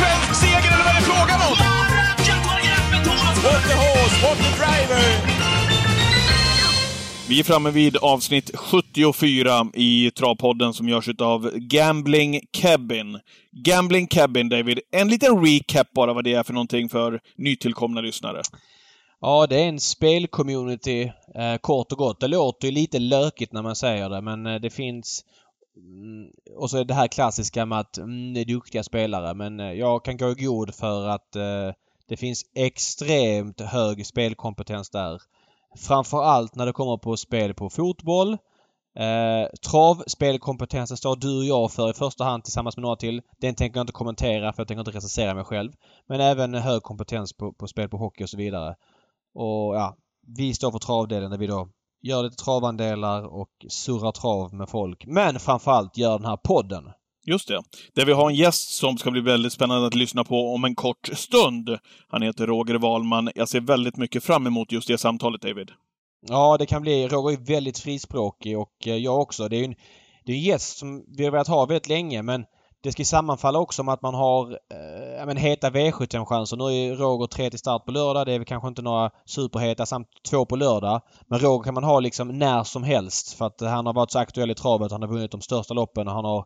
svensk seger eller vad är det frågan om? What the horse, what the driver! Vi är framme vid avsnitt 74 i Travpodden som görs av Gambling Cabin. Gambling Cabin, David. En liten recap bara vad det är för någonting för nytillkomna lyssnare. Ja, det är en spelcommunity eh, kort och gott. Det låter ju lite lökigt när man säger det men eh, det finns Mm, och så är det här klassiska med att mm, det är duktiga spelare men eh, jag kan gå i god för att eh, det finns extremt hög spelkompetens där. Framförallt när det kommer på spel på fotboll. Eh, travspelkompetensen står du och jag för i första hand tillsammans med några till. Den tänker jag inte kommentera för jag tänker inte recensera mig själv. Men även hög kompetens på, på spel på hockey och så vidare. Och ja, vi står för travdelen där vi då gör lite travandelar och surrar trav med folk. Men framförallt gör den här podden. Just det. Där vi har en gäst som ska bli väldigt spännande att lyssna på om en kort stund. Han heter Roger Wahlman. Jag ser väldigt mycket fram emot just det samtalet, David. Ja, det kan bli. Roger är väldigt frispråkig och eh, jag också. Det är en, det är en gäst som vi har velat ha väldigt länge men det ska sammanfalla också med att man har eh, men, heta V75-chanser. Nu är Roger tre till start på lördag. Det är väl kanske inte några superheta samt två på lördag. Men Roger kan man ha liksom när som helst för att han har varit så aktuell i travet. Han har vunnit de största loppen och han har...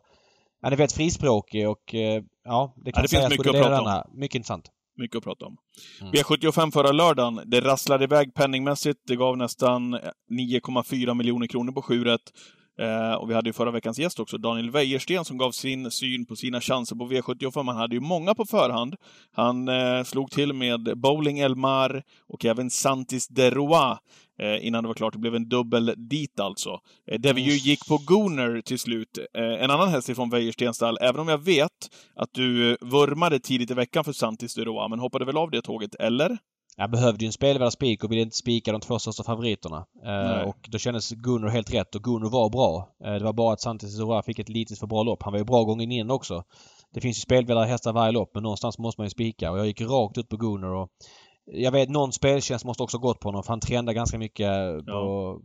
Han är väldigt frispråkig och eh, ja, det kan Ja, det sägas finns mycket att prata andra. Mycket intressant. Mycket att prata om. Mm. V75 förra lördagen, det rasslade iväg penningmässigt. Det gav nästan 9,4 miljoner kronor på 7 rätt. Eh, och vi hade ju förra veckans gäst också, Daniel Wäjersten, som gav sin syn på sina chanser på V75. Han hade ju många på förhand. Han eh, slog till med Bowling Elmar och även Santis de Roy eh, innan det var klart. Det blev en dubbel dit alltså. Eh, där vi ju gick på Gooner till slut. Eh, en annan häst ifrån Wäjerstens stall, även om jag vet att du eh, vurmade tidigt i veckan för Santis de Roy, men hoppade väl av det tåget, eller? Jag behövde ju en spelvärd spik och ville inte spika de två största favoriterna. Nej. Eh, och då kändes Gunnar helt rätt och Gunnar var bra. Eh, det var bara att Santis Zora fick ett litet för bra lopp. Han var ju bra gången in också. Det finns ju spelvärda hästar varje lopp men någonstans måste man ju spika och jag gick rakt ut på Gunnar och jag vet någon speltjänst måste också gått på honom för han trendade ganska mycket på,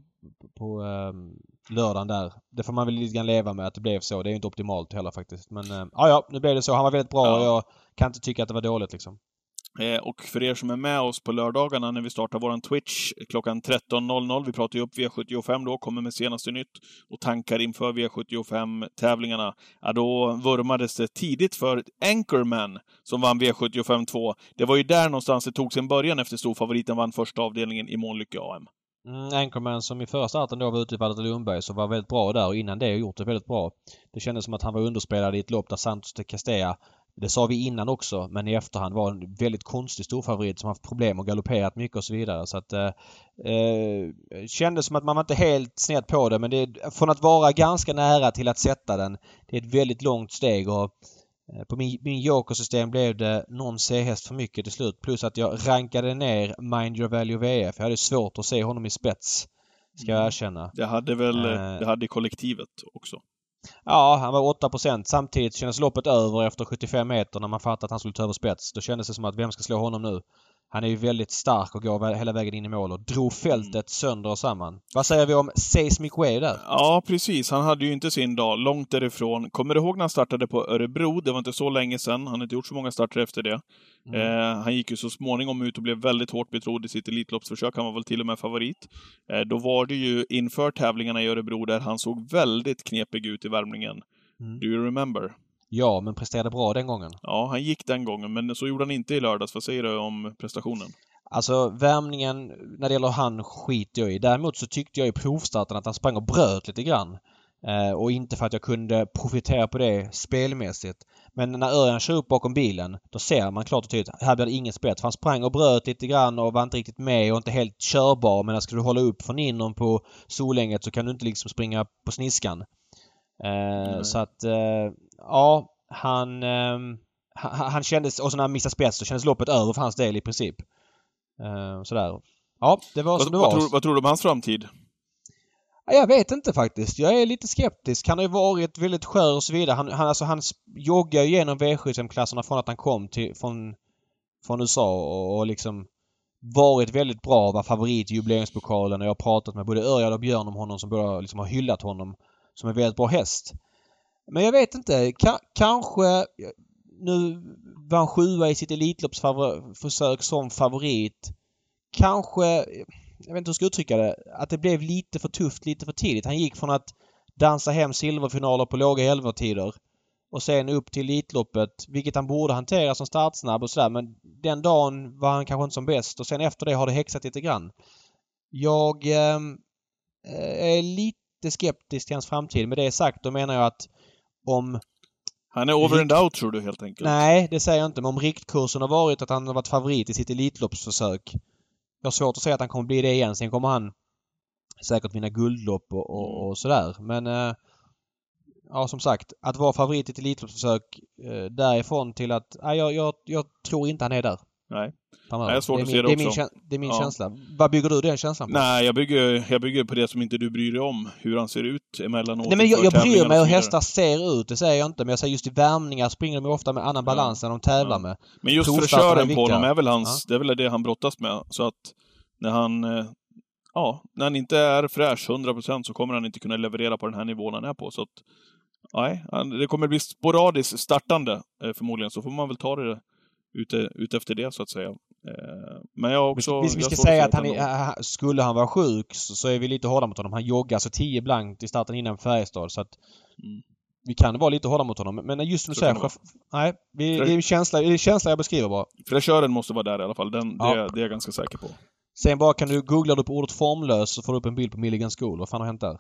på um, lördagen där. Det får man väl lite grann leva med att det blev så. Det är ju inte optimalt heller faktiskt. Men eh, ja, ja, nu blev det så. Han var väldigt bra Ja. och jag kan inte tycka att det var dåligt liksom. Eh, och för er som är med oss på lördagarna när vi startar våran Twitch klockan 13.00, vi pratar ju upp V75 då, kommer med senaste nytt och tankar inför V75-tävlingarna. Ja, då vurmades det tidigt för Anchorman som vann V75 2. Det var ju där någonstans det tog sin början efter storfavoriten vann första avdelningen i Månlycke AM. Mm, Anchorman som i förra starten då var ute i Walter Lundberg så var väldigt bra där och innan det gjort det väldigt bra. Det kändes som att han var underspelad i ett lopp där Santos de Castella det sa vi innan också men i efterhand var en väldigt konstig storfavorit som haft problem och galopperat mycket och så vidare. Så att eh, eh, kändes som att man var inte helt snett på det men det är, från att vara ganska nära till att sätta den. Det är ett väldigt långt steg och eh, på min, min jokersystem blev det någon C-häst för mycket till slut plus att jag rankade ner Mind Your Value VF. Jag hade svårt att se honom i spets. Ska jag erkänna. Det hade väl, Eh. det hade kollektivet också. Ja, han var 8% Samtidigt kändes loppet över efter 75 meter när man fattade att han skulle ta över spets. Då kändes det som att vem ska slå honom nu? Han är ju väldigt stark och går hela vägen in i mål och drog fältet sönder och samman. Vad säger vi om Seismic Wave där? Ja, precis. Han hade ju inte sin dag långt därifrån. Kommer du ihåg när han startade på Örebro? Det var inte så länge sedan. Han har inte gjort så många starter efter det. Eh, han gick ju så småningom ut och blev väldigt hårt betrodd i sitt Elitloppsförsök. Han var väl till och med favorit. Eh, då var det ju inför tävlingarna i Örebro där han såg väldigt knepig ut i värmningen. Mm. Do you remember? Ja, men presterade bra den gången. Ja, han gick den gången, men så gjorde han inte i lördags. Vad säger du om prestationen? Alltså värmningen när det gäller han skiter jag i. Däremot så tyckte jag i provstarten att han sprang och bröt lite grann. Eh, och inte för att jag kunde profitera på det spelmässigt. Men när Örjan kör upp bakom bilen då ser man klart och tydligt här blir det ingen spets. Han sprang och bröt lite grann och var inte riktigt med och inte helt körbar. Men ska du hålla upp från inom på Solänget så kan du inte liksom springa på sniskan. Eh, så att eh, ja, han, ehm, han, han kändes, och så när han missade spets så kändes loppet över för hans del i princip. Eh, sådär. Ja, det var Vad, som det vad, var. tror, vad tror du om hans framtid? Ja, Jag vet inte faktiskt. Jag är lite skeptisk. Han har ju varit väldigt skör och så vidare. Han, han, alltså, han joggar ju igenom V75-klasserna från att han kom till, från, från USA och, och liksom varit väldigt bra, var favorit i jubileumspokalen och jag har pratat med både Örjan och Björn om honom som båda liksom har hyllat honom som en väldigt bra häst. Men jag vet inte. Ka kanske... nu var han sjua i sitt Elitloppsförsök som favorit. Kanske, jag vet inte hur jag ska uttrycka det, att det blev lite för tufft lite för tidigt. Han gick från att dansa hem silverfinaler på låga elvertider och sen upp till Elitloppet, vilket han borde hantera som startsnabb och sådär. Men den dagen var han kanske inte som bäst och sen efter det har det häxat lite grann. Jag ehm, eh, är lite skeptisk till hans framtid. Med det sagt, då menar jag att om... Han är over and out tror du helt enkelt? Nej, det säger jag inte. Men om riktkursen har varit att han har varit favorit i sitt Elitloppsförsök. Jag har svårt att säga att han kommer bli det igen. Sen kommer han säkert vinna guldlopp och, och, och sådär. Men eh, ja, som sagt, att vara favorit i ett Elitloppsförsök eh, därifrån till att... Nej, jag, jag, jag tror inte han är där. Nej. Framöver. Nej, jag har svårt det är att min, se det det är min, också. det är min Ja. känsla. Vad bygger du den känslan på? Nej, jag bygger, jag bygger på det som inte du bryr dig om. Hur han ser ut emellanåt. Nej men jag, jag bryr mig och hur hästar ser ut, det säger jag inte. Men jag säger just i värmningar springer de ofta med annan balans än de tävlar Ja. med. Men just fräschören på honom är väl hans, det är väl det han brottas med. Så att när han, eh, ja, när han inte är fräsch 100% så kommer han inte kunna leverera på den här nivån han är på. Så att, nej, det kommer bli sporadiskt startande eh, förmodligen. Så får man väl ta det ute, ute efter det så att säga. Eh, Men jag också... vi, vi ska säga att han är, skulle han vara sjuk så, så är vi lite hårda mot honom. Han joggar alltså 10 blankt i starten innan Färjestad så att Mm. vi kan vara lite hårda mot honom. Men just som du Så säger, nej, vi, det är känsla, det är känsla jag beskriver bara. Fräschören måste vara där i alla fall. Den, Ja. det, det är jag ganska säker på. Sen bara kan du googla du på ordet formlös så får du upp en bild på Milligan School. Vad fan har hänt där?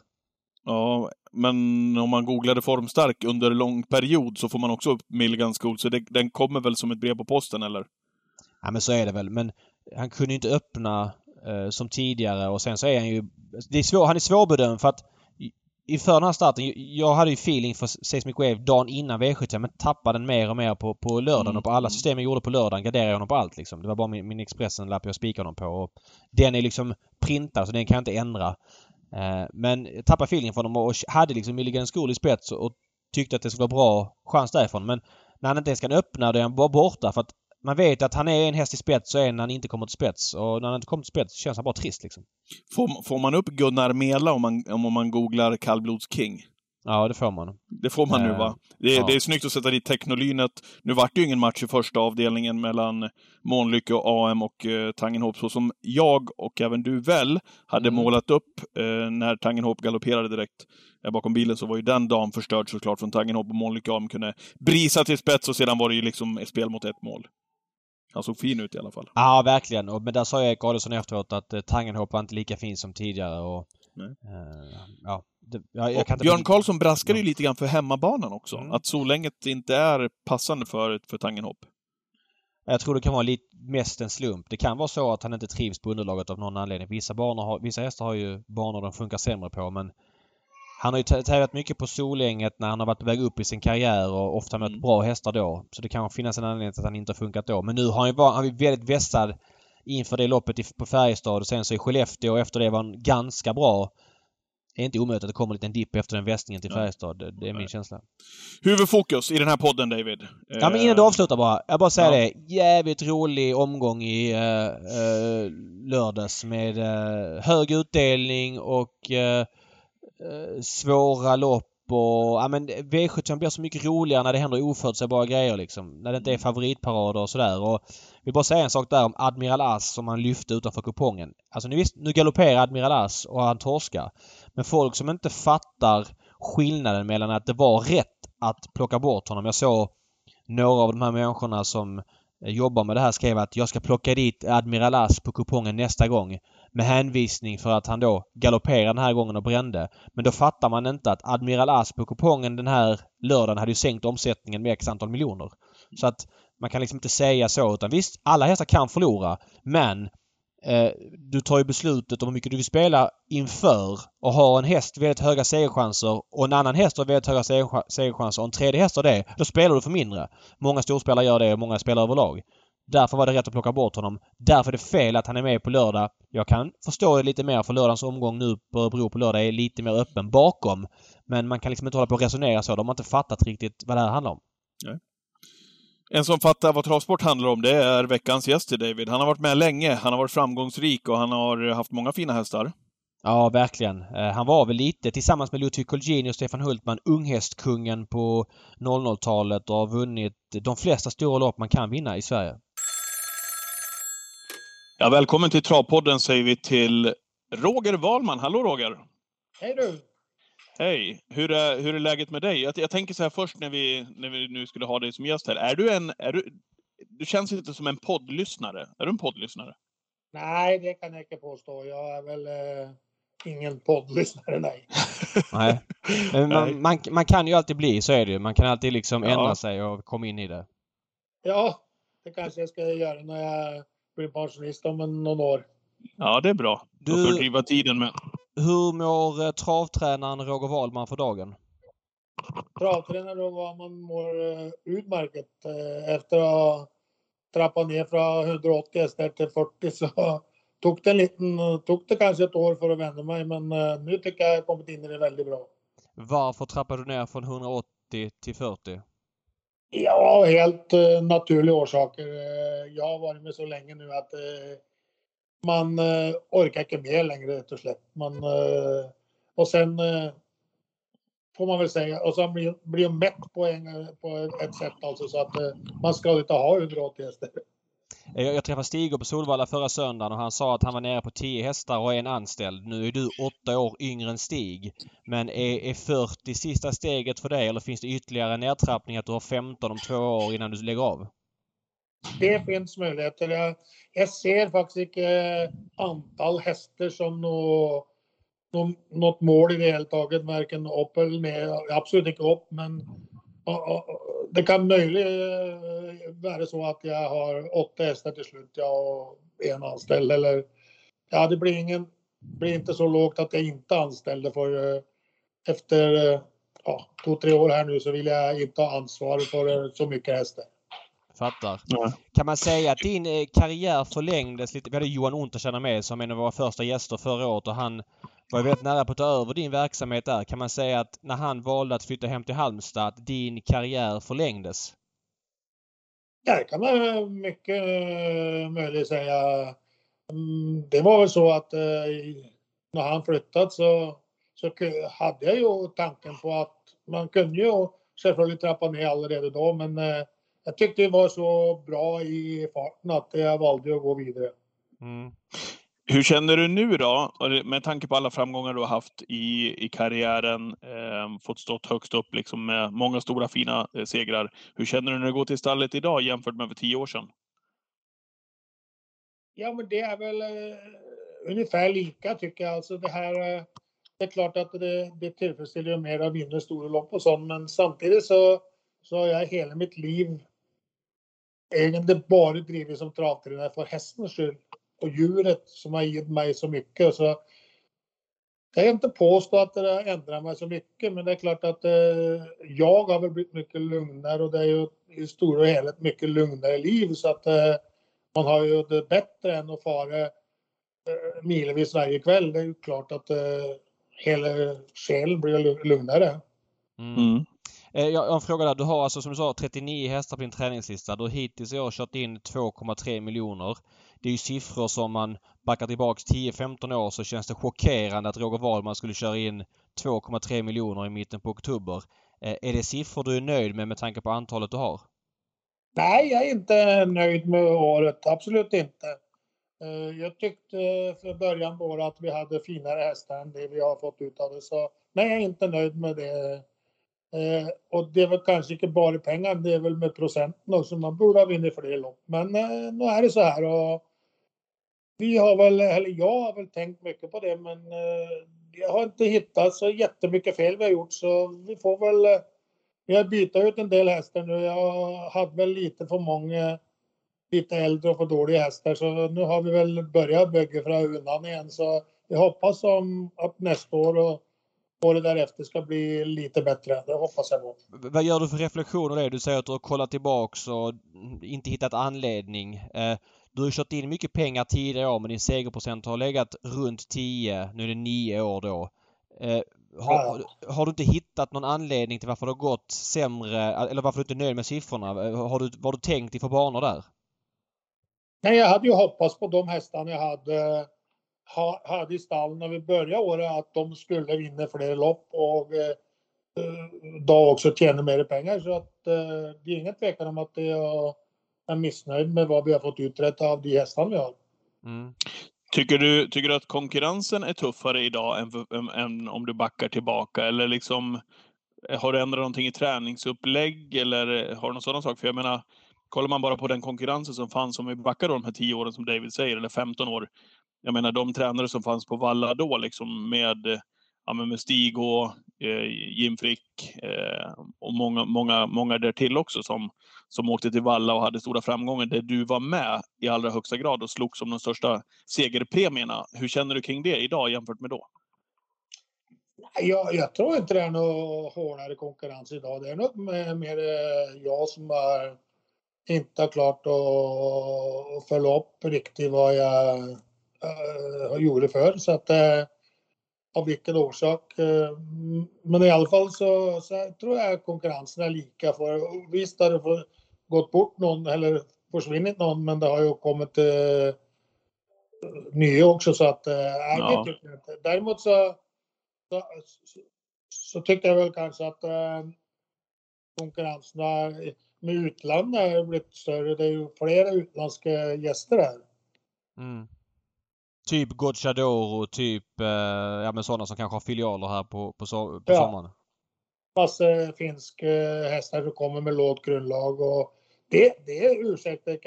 Ja, men om man googlade formstark under lång period så får man också upp Milligan School, så det, den kommer väl som ett brev på posten, eller? Ja men så är det väl. Men han kunde inte öppna eh, som tidigare och sen så är han ju... Det är svår, han är svårbedömd för att inför den här starten, jag hade ju feeling för Seismic Wave dagen innan V75 men tappade den mer och mer på, på lördagen Mm. och på alla system jag gjorde på lördagen garderade jag honom på allt liksom. Det var bara min, min Expressen-lapp jag spikade honom på. Och den är liksom printad så den kan jag inte ändra. Eh, men jag tappade feelingen för honom och hade liksom Milligan School i spets och tyckte att det skulle vara bra chans därifrån. Men när han inte ens kan öppna då är han bara borta för att man vet att han är en häst i spets och en när han inte kommer till spets. Och när han inte kommer till spets känns han bara trist liksom. Får, får man upp Gunnar Mela om man, om man googlar kallblods king? Ja, det får man. Det får man nu Eh, va? Det, ja. det är snyggt att sätta dit Technolynet. Nu vart det ju ingen match i första avdelningen mellan Månlycke och AM och eh, Tangenhop, så som jag och även du väl hade Mm. målat upp eh, när Tangenhop galopperade direkt eh, bakom bilen, så var ju den dagen förstörd såklart från Tangenhop och Månlycke AM kunde brisa till spets och sedan var det ju liksom ett spel mot ett mål. Han såg fin ut i alla fall. Ja, verkligen. Och, men där sa Erik Adelsson efteråt att eh, Tangenhop var inte lika fin som tidigare och... Eh, ja, det, jag, jag. Björn Karlsson braskade ju lite grann för hemmabanan också. Mm. Att Solänget inte är passande för, för Tangenhop. Jag tror det kan vara lite mest en slump. Det kan vara så att han inte trivs på underlaget av någon anledning. Vissa, banor har, vissa hästar har ju banor de funkar sämre på men han har ju tä- tävlat mycket på Solänget när han har varit på väg upp i sin karriär och ofta mött Mm. bra hästar då. Så det kan finnas en anledning till att han inte har funkat då. Men nu har han ju varit, han är väldigt vässad inför det loppet på Färjestad och sen så i Skellefteå och efter det var han ganska bra. Det är inte omöjligt att det kommer en liten dipp efter den västningen till. Färjestad. Det, är min Nej. känsla. Huvudfokus i den här podden, David. Ja men innan du Eh, avslutar bara. Jag bara säger ja. det. Jävligt rolig omgång i uh, uh, lördags med eh, hög utdelning och svåra lopp och ja men V75 blir så mycket roligare när det händer oförutsägbara grejer liksom. När det inte är favoritparader och sådär. Och vill bara säga en sak där om Admiral As som han lyfte utanför kupongen. Alltså nu, visst, nu galopperar Admiral As och han torskar. Men folk som inte fattar skillnaden mellan att det var rätt att plocka bort honom. Jag såg några av de här människorna som eh, jobbar med det här skrev att jag ska plocka dit Admiral As på kupongen nästa gång. Med hänvisning för att han då galopperade den här gången och brände. Men då fattar man inte att Admiral As på kupongen den här lördagen hade ju sänkt omsättningen med x antal miljoner. Så att man kan liksom inte säga så utan visst, alla hästar kan förlora. Men eh, du tar ju beslutet om hur mycket du vill spela inför och har en häst väldigt höga segerchanser och en annan häst har väldigt höga segerchanser och en tredje häst har det. Då spelar du för mindre. Många storspelare gör det och många spelar överlag. Därför var det rätt att plocka bort honom. Därför är det fel att han är med på lördag. Jag kan förstå det lite mer för lördagens omgång nu på Örebro på lördag är lite mer öppen bakom. Men man kan liksom inte hålla på och resonera så. De har inte fattat riktigt vad det här handlar om. En som fattar vad travsport handlar om, det är veckans gäst David. Han har varit med länge, han har varit framgångsrik och han har haft många fina hästar. Ja, verkligen. Eh, han var väl lite tillsammans med Ludvig Colgjini och Stefan Hultman unghästkungen på 00-talet och har vunnit de flesta stora lopp man kan vinna i Sverige. Ja, välkommen till Travpodden säger vi till Roger Wahlman. Hallå Roger! Hej du! Hej! Hur är, hur är läget med dig? Jag, jag tänker så här först när vi, när vi nu skulle ha dig som gäst här. Är du en... Är du, du känns inte som en poddlyssnare. Är du en poddlyssnare? Nej, det kan jag inte påstå. Jag är väl eh, ingen poddlyssnare, nej. nej. Men man, man, man, kan ju alltid bli, så är det ju. Man kan alltid liksom ändra Ja. sig och komma in i det. Ja, det kanske jag ska göra när jag blir pensionist om någon år. Ja, det är bra. Du- får driva tiden med. Hur mår eh, travtränaren Roger Wahlman för dagen? Travtränare då var man mår eh, utmärkt. Eh, efter att ha trappat ner från 180 hästar till 40 så tog det, en liten, tog det kanske ett år för att vända mig men nu tycker jag jag har kommit in i det väldigt bra. Varför trappade du ner från 180 till 40? Ja, helt eh, naturliga orsaker. Eh, jag har varit med så länge nu att eh, man eh, orkar inte mer längre rätt och slätt. Man, eh, och sen eh, får man väl säga, och så blir, blir mätt på, en, på ett sätt alltså så att eh, man ska inte ha 180 hästar. Eh, jag, jag träffade Stig på Solvalla förra söndagen och han sa att han var nere på 10 hästar och en anställd. Nu är du åtta år yngre än Stig. Men är, är 40 sista steget för dig eller finns det ytterligare nedtrappning att du har 15 om två år innan du lägger av? Det finns möjligheter. Jag, jag ser faktiskt inte eh, antal hästar som nå, nå, något mål i det hela taget, varken upp eller ner. Absolut inte upp, men det kan möjligen vara så att jag har åtta hästar till slut, jag och en anställd. Eller, ja, det blir, ingen, blir inte så lågt att jag inte anställde för eh, efter eh, ja, två, tre år här nu så vill jag inte ha ansvar för eh, så mycket hästar. Fattar. Ja. Kan man säga att din eh, karriär förlängdes lite? Vi hade Johan Untersteiner med som en av våra första gäster förra året och han var väldigt nära på att ta över din verksamhet där. Kan man säga att när han valde att flytta hem till Halmstad att din karriär förlängdes? Ja, det kan man mycket eh, möjligt säga. Mm, Det var väl så att eh, när han flyttat så, så hade jag ju tanken på att man kunde ju självklart trappa ner allerede då, men eh, jag tyckte det var så bra i farten att jag valde att gå vidare. Mm. Hur känner du nu då? Med tanke på alla framgångar du har haft i, i karriären, eh, fått stått högst upp liksom med många stora fina eh, segrar. Hur känner du när du går till stallet idag jämfört med för tio år sedan? Ja, men det är väl eh, ungefär lika tycker jag. Alltså det här, eh, det är klart att det, det tillfredsställer mer att vinna stora lopp och sånt, men samtidigt så, så har jag hela mitt liv egentligen bara drivit som travtränare för hästens skull och djuret som har gett mig så mycket. Så jag kan inte påstå att det har ändrat mig så mycket, men det är klart att eh, jag har väl blivit mycket lugnare och det är ju i stora och hela mycket lugnare liv så att eh, man har ju det bättre än att fara eh, milvis varje kväll. Det är ju klart att eh, hela själen blir lu- lugnare. Mm. Eh, Jag jag har en fråga där. Du har alltså som du sa 39 hästar på din träningslista. Du har hittills i år kört in 2,3 miljoner. Det är ju siffror som man backar tillbaks 10-15 år så känns det chockerande att Roger Wahlman skulle köra in 2,3 miljoner i mitten på oktober. Eh, Är det siffror du är nöjd med med tanke på antalet du har? Nej, jag är inte nöjd med året. Absolut inte. Eh, jag tyckte från början på året att vi hade finare hästar än det vi har fått ut av det. Så nej, jag är inte nöjd med det. Eh, Och det är väl kanske inte bara pengar, det är väl med procenten också. Man borde ha vunnit fler lopp. Men eh, nu är det så här och vi har väl, eller jag har väl tänkt mycket på det, men eh, jag har inte hittat så jättemycket fel vi har gjort så vi får väl eh, vi har bytt ut en del hästar nu. Jag hade väl lite för många lite äldre och för dåliga hästar så nu har vi väl börjat bygga från undan igen så jag hoppas om att nästa år och året därefter ska bli lite bättre. Det hoppas jag på. Vad gör du för reflektioner det? Du säger att du har kollat tillbaks och inte hittat anledning. Eh, Du har kört in mycket pengar tidigare år men din segerprocent har legat runt 10. Nu är det 9 år då. Eh, har, har du inte hittat någon anledning till varför det har gått sämre eller varför du inte är nöjd med siffrorna? Eh, Har du, vad har du tänkt i för banor där? Nej, jag hade ju hoppats på de hästarna jag hade ha, hade i stallen när vi började året att de skulle vinna fler lopp och eh, då också tjäna mer pengar. Så att eh, det är ingen tvekan om att jag är missnöjd med vad vi har fått uträtta av de hästarna vi har. Mm. Tycker du, tycker du att konkurrensen är tuffare idag än, än, än, om du backar tillbaka? Eller liksom, eh, har du ändrat någonting i träningsupplägg eller eh, har du någon sådan sak? För jag menar, kollar man bara på den konkurrensen som fanns om vi backar då de här tio åren som David säger, eller 15 år. Jag menar de tränare som fanns på Valla då liksom med, ja, med Stig och eh, Jim Frick eh, och många, många, många därtill också som, som åkte till Valla och hade stora framgångar där du var med i allra högsta grad och slogs om de största segerpremierna. Hur känner du kring det idag jämfört med då? Jag, jag tror inte det är någon hårdare konkurrens idag. Det är nog mer eh, jag som har inte har klart att följa upp riktigt vad jag äh, gjorde förr. Så att, äh, av vilken orsak. Äh, men i alla fall så, så tror jag konkurrensen är lika. För visst har det gått bort någon eller försvunnit någon, men det har ju kommit äh, nya också. Så att, äh, ja. det tycker inte. Däremot så, så, så, tycker jag väl kanske att äh, konkurrensen har med utlandet har blivit större. Det är ju flera utländska gäster här. Mm. Typ Gocciadoro, typ eh, ja, men sådana som kanske har filialer här på, på, so på ja. sommaren. Massa finska hästar som kommer med lågt grundlag och det, det ursäktar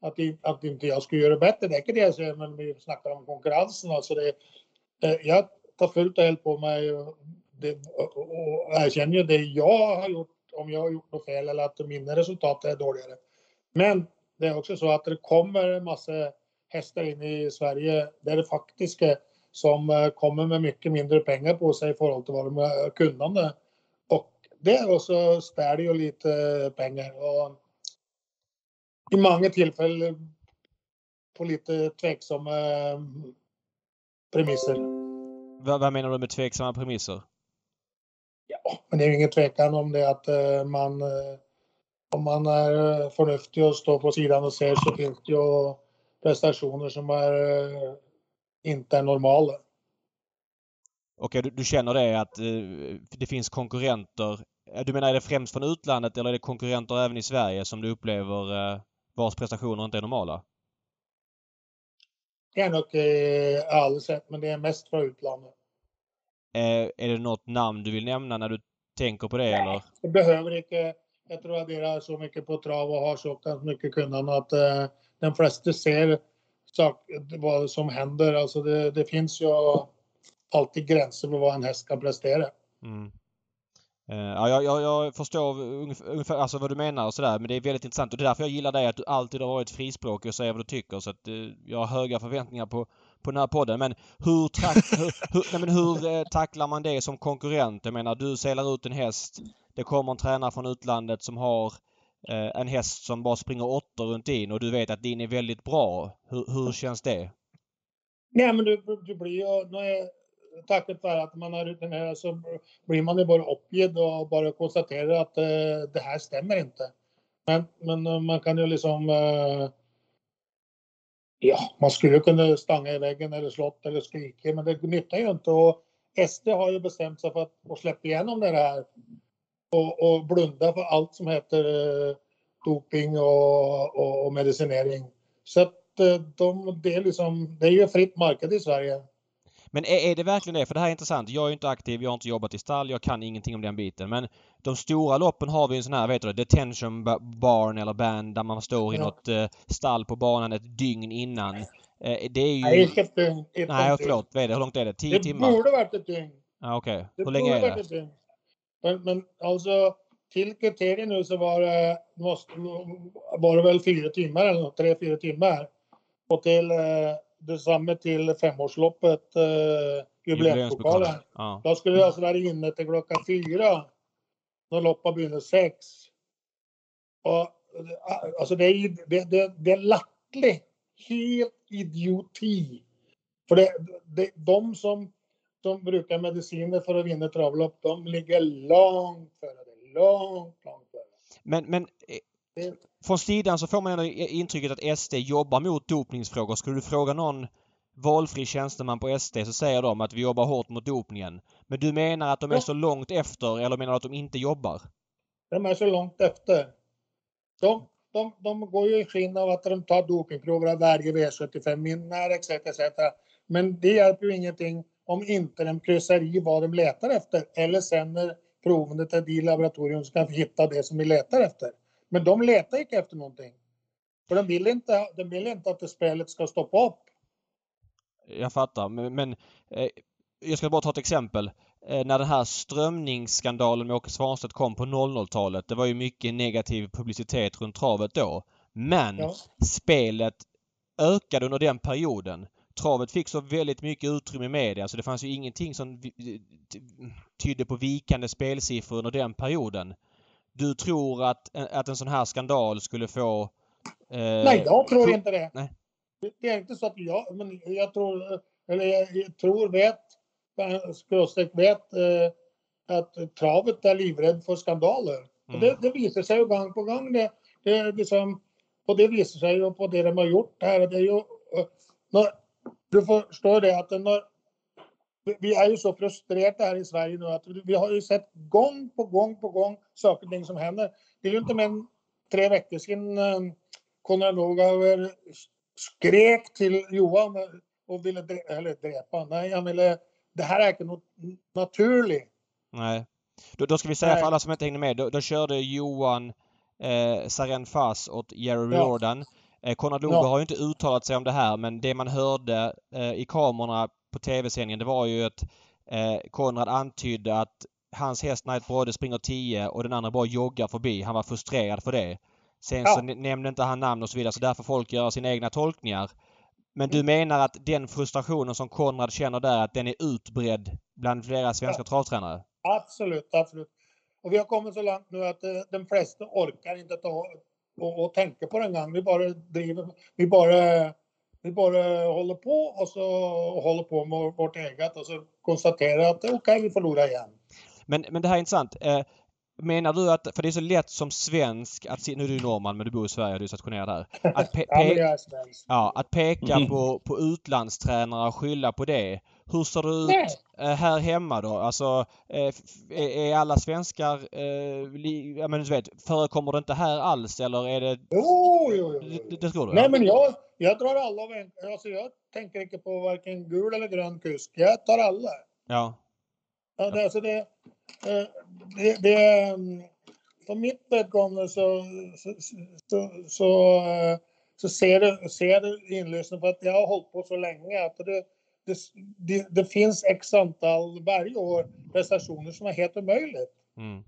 att, att inte jag skulle göra bättre. Det är inte det jag säger, men vi snackar om konkurrensen. Alltså det, eh, jag tar fullt och helt på mig det, och, och erkänner ju det jag har gjort om jag har gjort något fel eller att mina resultat är dåligare. Men det är också så att det kommer en massa hästar in i Sverige, det är det faktiska, som eh, kommer med mycket mindre pengar på sig i förhållande till vad de är kunnande. Och det också spär ju lite pengar. Och I många tillfällen på lite tveksamma premisser. Vad, vad menar du med tveksamma premisser? Ja, men det är ju ingen tvekan om det att eh, man eh, om man är eh, förnuftig och står på sidan och ser så finns det ju prestationer som är inte är normala. Okej, du, du känner det att det finns konkurrenter. Du menar är det främst från utlandet eller är det konkurrenter även i Sverige som du upplever vars prestationer inte är normala? Det är nog eh, alldeles rätt, men det är mest från utlandet. Eh, är det något namn du vill nämna när du tänker på det Nej, eller? Det behöver inte. Jag tror att det är så mycket på trav och har så mycket kunnande att eh, de flesta ser sak, vad som händer. Alltså det, det, finns ju alltid gränser för vad en häst kan prestera. Mm. Eh, ja, jag, jag, jag, förstår ungefär alltså vad du menar och sådär men det är väldigt intressant och det är därför jag gillar dig att du alltid har varit frispråkig och säger vad du tycker så att eh, jag har höga förväntningar på, på den här podden. Men hur, tack, hur, hur, nej, men hur eh, tacklar man det som konkurrent? Jag menar, du selar ut en häst. Det kommer en tränare från utlandet som har eh, en häst som bara springer åttor runt din och du vet att din är väldigt bra. Hur, hur känns det? Nej, men du, du blir ju... När tacket vare att man har rutinerat så blir man ju bara uppgiven och bara konstaterar att eh, det här stämmer inte. Men, men eh, man kan ju liksom eh, ja, man skulle kunna stanga i väggen eller slått eller skrika, men det nyttar ju inte. Och SD har ju bestämt sig för att släppa igenom det här och, och blunda för allt som heter eh, doping och, och, och, medicinering. Så att eh, de, det, är liksom, det är ju fritt marknad i Sverige. Men är, är, det verkligen det? För det här är intressant. Jag är inte aktiv, jag har inte jobbat i stall, jag kan ingenting om den biten. Men de stora loppen har vi en sån här, vet du detention barn eller band där man står i ja. något eh, stall på banan ett dygn innan. Eh, det är ju... Nej, ett dygn. Ett Nej, förlåt. Vad är det? Hur långt är det? Tio det timmar? Det borde varit ett dygn. Ja, Okej. Okay. Hur länge är det? Men, men alltså till kriteriet nu så var det, måste, var det väl fyra timmar eller något, tre, fyra timmar. Och till eh, detsamma till femårsloppet, eh, jubileumspokalen. Ja. Då skulle jag alltså vara inne till klockan fyra. När loppet börjar sex. Och, alltså det är, det, det, det är lattlig, helt idioti. För det, det, de som de brukar mediciner för att vinna travlopp, de ligger långt före det. Långt, långt före. Men, men eh, från sidan så får man ändå intrycket att SD jobbar mot dopningsfrågor. Skulle du fråga någon valfri tjänsteman på SD så säger de att vi jobbar hårt mot dopningen. Men du menar att de är så långt efter eller menar du att de inte jobbar? De är så långt efter. De, de, de går ju i skinn av att de tar dopingprover av varje V75 vinnare etc, etc. Men det hjälper ju ingenting om inte de kryssar i vad de letar efter eller sänder proven till de laboratorium som kan hitta det som vi letar efter. Men de letar inte efter någonting. För de vill inte, de vill inte att det spelet ska stoppa upp. Jag fattar. Men, men eh, jag ska bara ta ett exempel. Eh, när den här strömningsskandalen med Åke Svanstedt kom på 00-talet. Det var ju mycket negativ publicitet runt travet då. Men Ja. spelet ökade under den perioden. Travet fick så väldigt mycket utrymme i media så det fanns ju ingenting som ty- tydde på vikande spelsiffror under den perioden. Du tror att, att en sån här skandal skulle få... Eh, Nej, jag tror inte det. Nej. Det- är inte så att jag, men jag tror, eller jag, tror, vet, skråstreck vet eh, att travet är livrädd för skandaler. Och Mm. det, det visar sig ju gång på gång. Det, det, liksom, och det visar sig ju på det de har gjort här. Det är ju, eh, du förstår det att när, vi- vi är ju så frustrerade här i Sverige nu att vi- har ju sett gång på gång på gång saker och ting som händer. Det är ju inte mer än tre veckor sedan eh, Konrad Lugauer skrek till Johan och ville dre- eller drepa. Nej, han ville... Det här är inte något naturligt. Nej. Då, då ska vi säga Nej. för alla som inte hängde med. Då, då körde Johan eh, Saren Fass åt Jerry Ja. Jordan. Eh, Konrad Luger Ja. har ju inte uttalat sig om det här men det man hörde eh, i kamerorna på tv-sändningen det var ju att eh, Konrad antydde att hans häst Night Brode springer 10 och den andra bara joggar förbi. Han var frustrerad för det. Sen Ja. så nä- nämnde inte han namn och så vidare så där får folk göra sina egna tolkningar. Men du menar att den frustrationen som Konrad känner där att den är utbredd bland flera svenska Ja. travtränare? Absolut, absolut. Och vi har kommit så långt nu att eh, de flesta orkar inte ta och, och tänka på det en gång. Vi bara driver, vi bara, vi bara håller på och så håller på med vårt eget och så konstaterar att okej, vi förlorar igen. Men, men det här är intressant. Eh, menar du att, för det är så lätt som svensk att se, nu är du norrman men du bor i Sverige, du är stationerad här. Att, pe, Ja, men pe, jag är svensk. ja, att peka Mm. på, på utlandstränare och skylla på det. Hur ser det Nej. ut eh, här hemma då? Alltså eh, är, alla svenskar, eh, ja men du vet, förekommer det inte här alls eller är det, Jo, jo, jo. det, det tror du? Nej, men jag, jag drar alla över en- alltså jag tänker inte på varken gul eller grön kusk. Jag tar alla. Ja. Ja, det, alltså det, det, det, för mitt vedkommande så, så, så, så, så ser det, ser det inlösen för att jag har hållit på så länge att det, det, det, det finns x antal varje år prestationer som är helt omöjligt. Mm.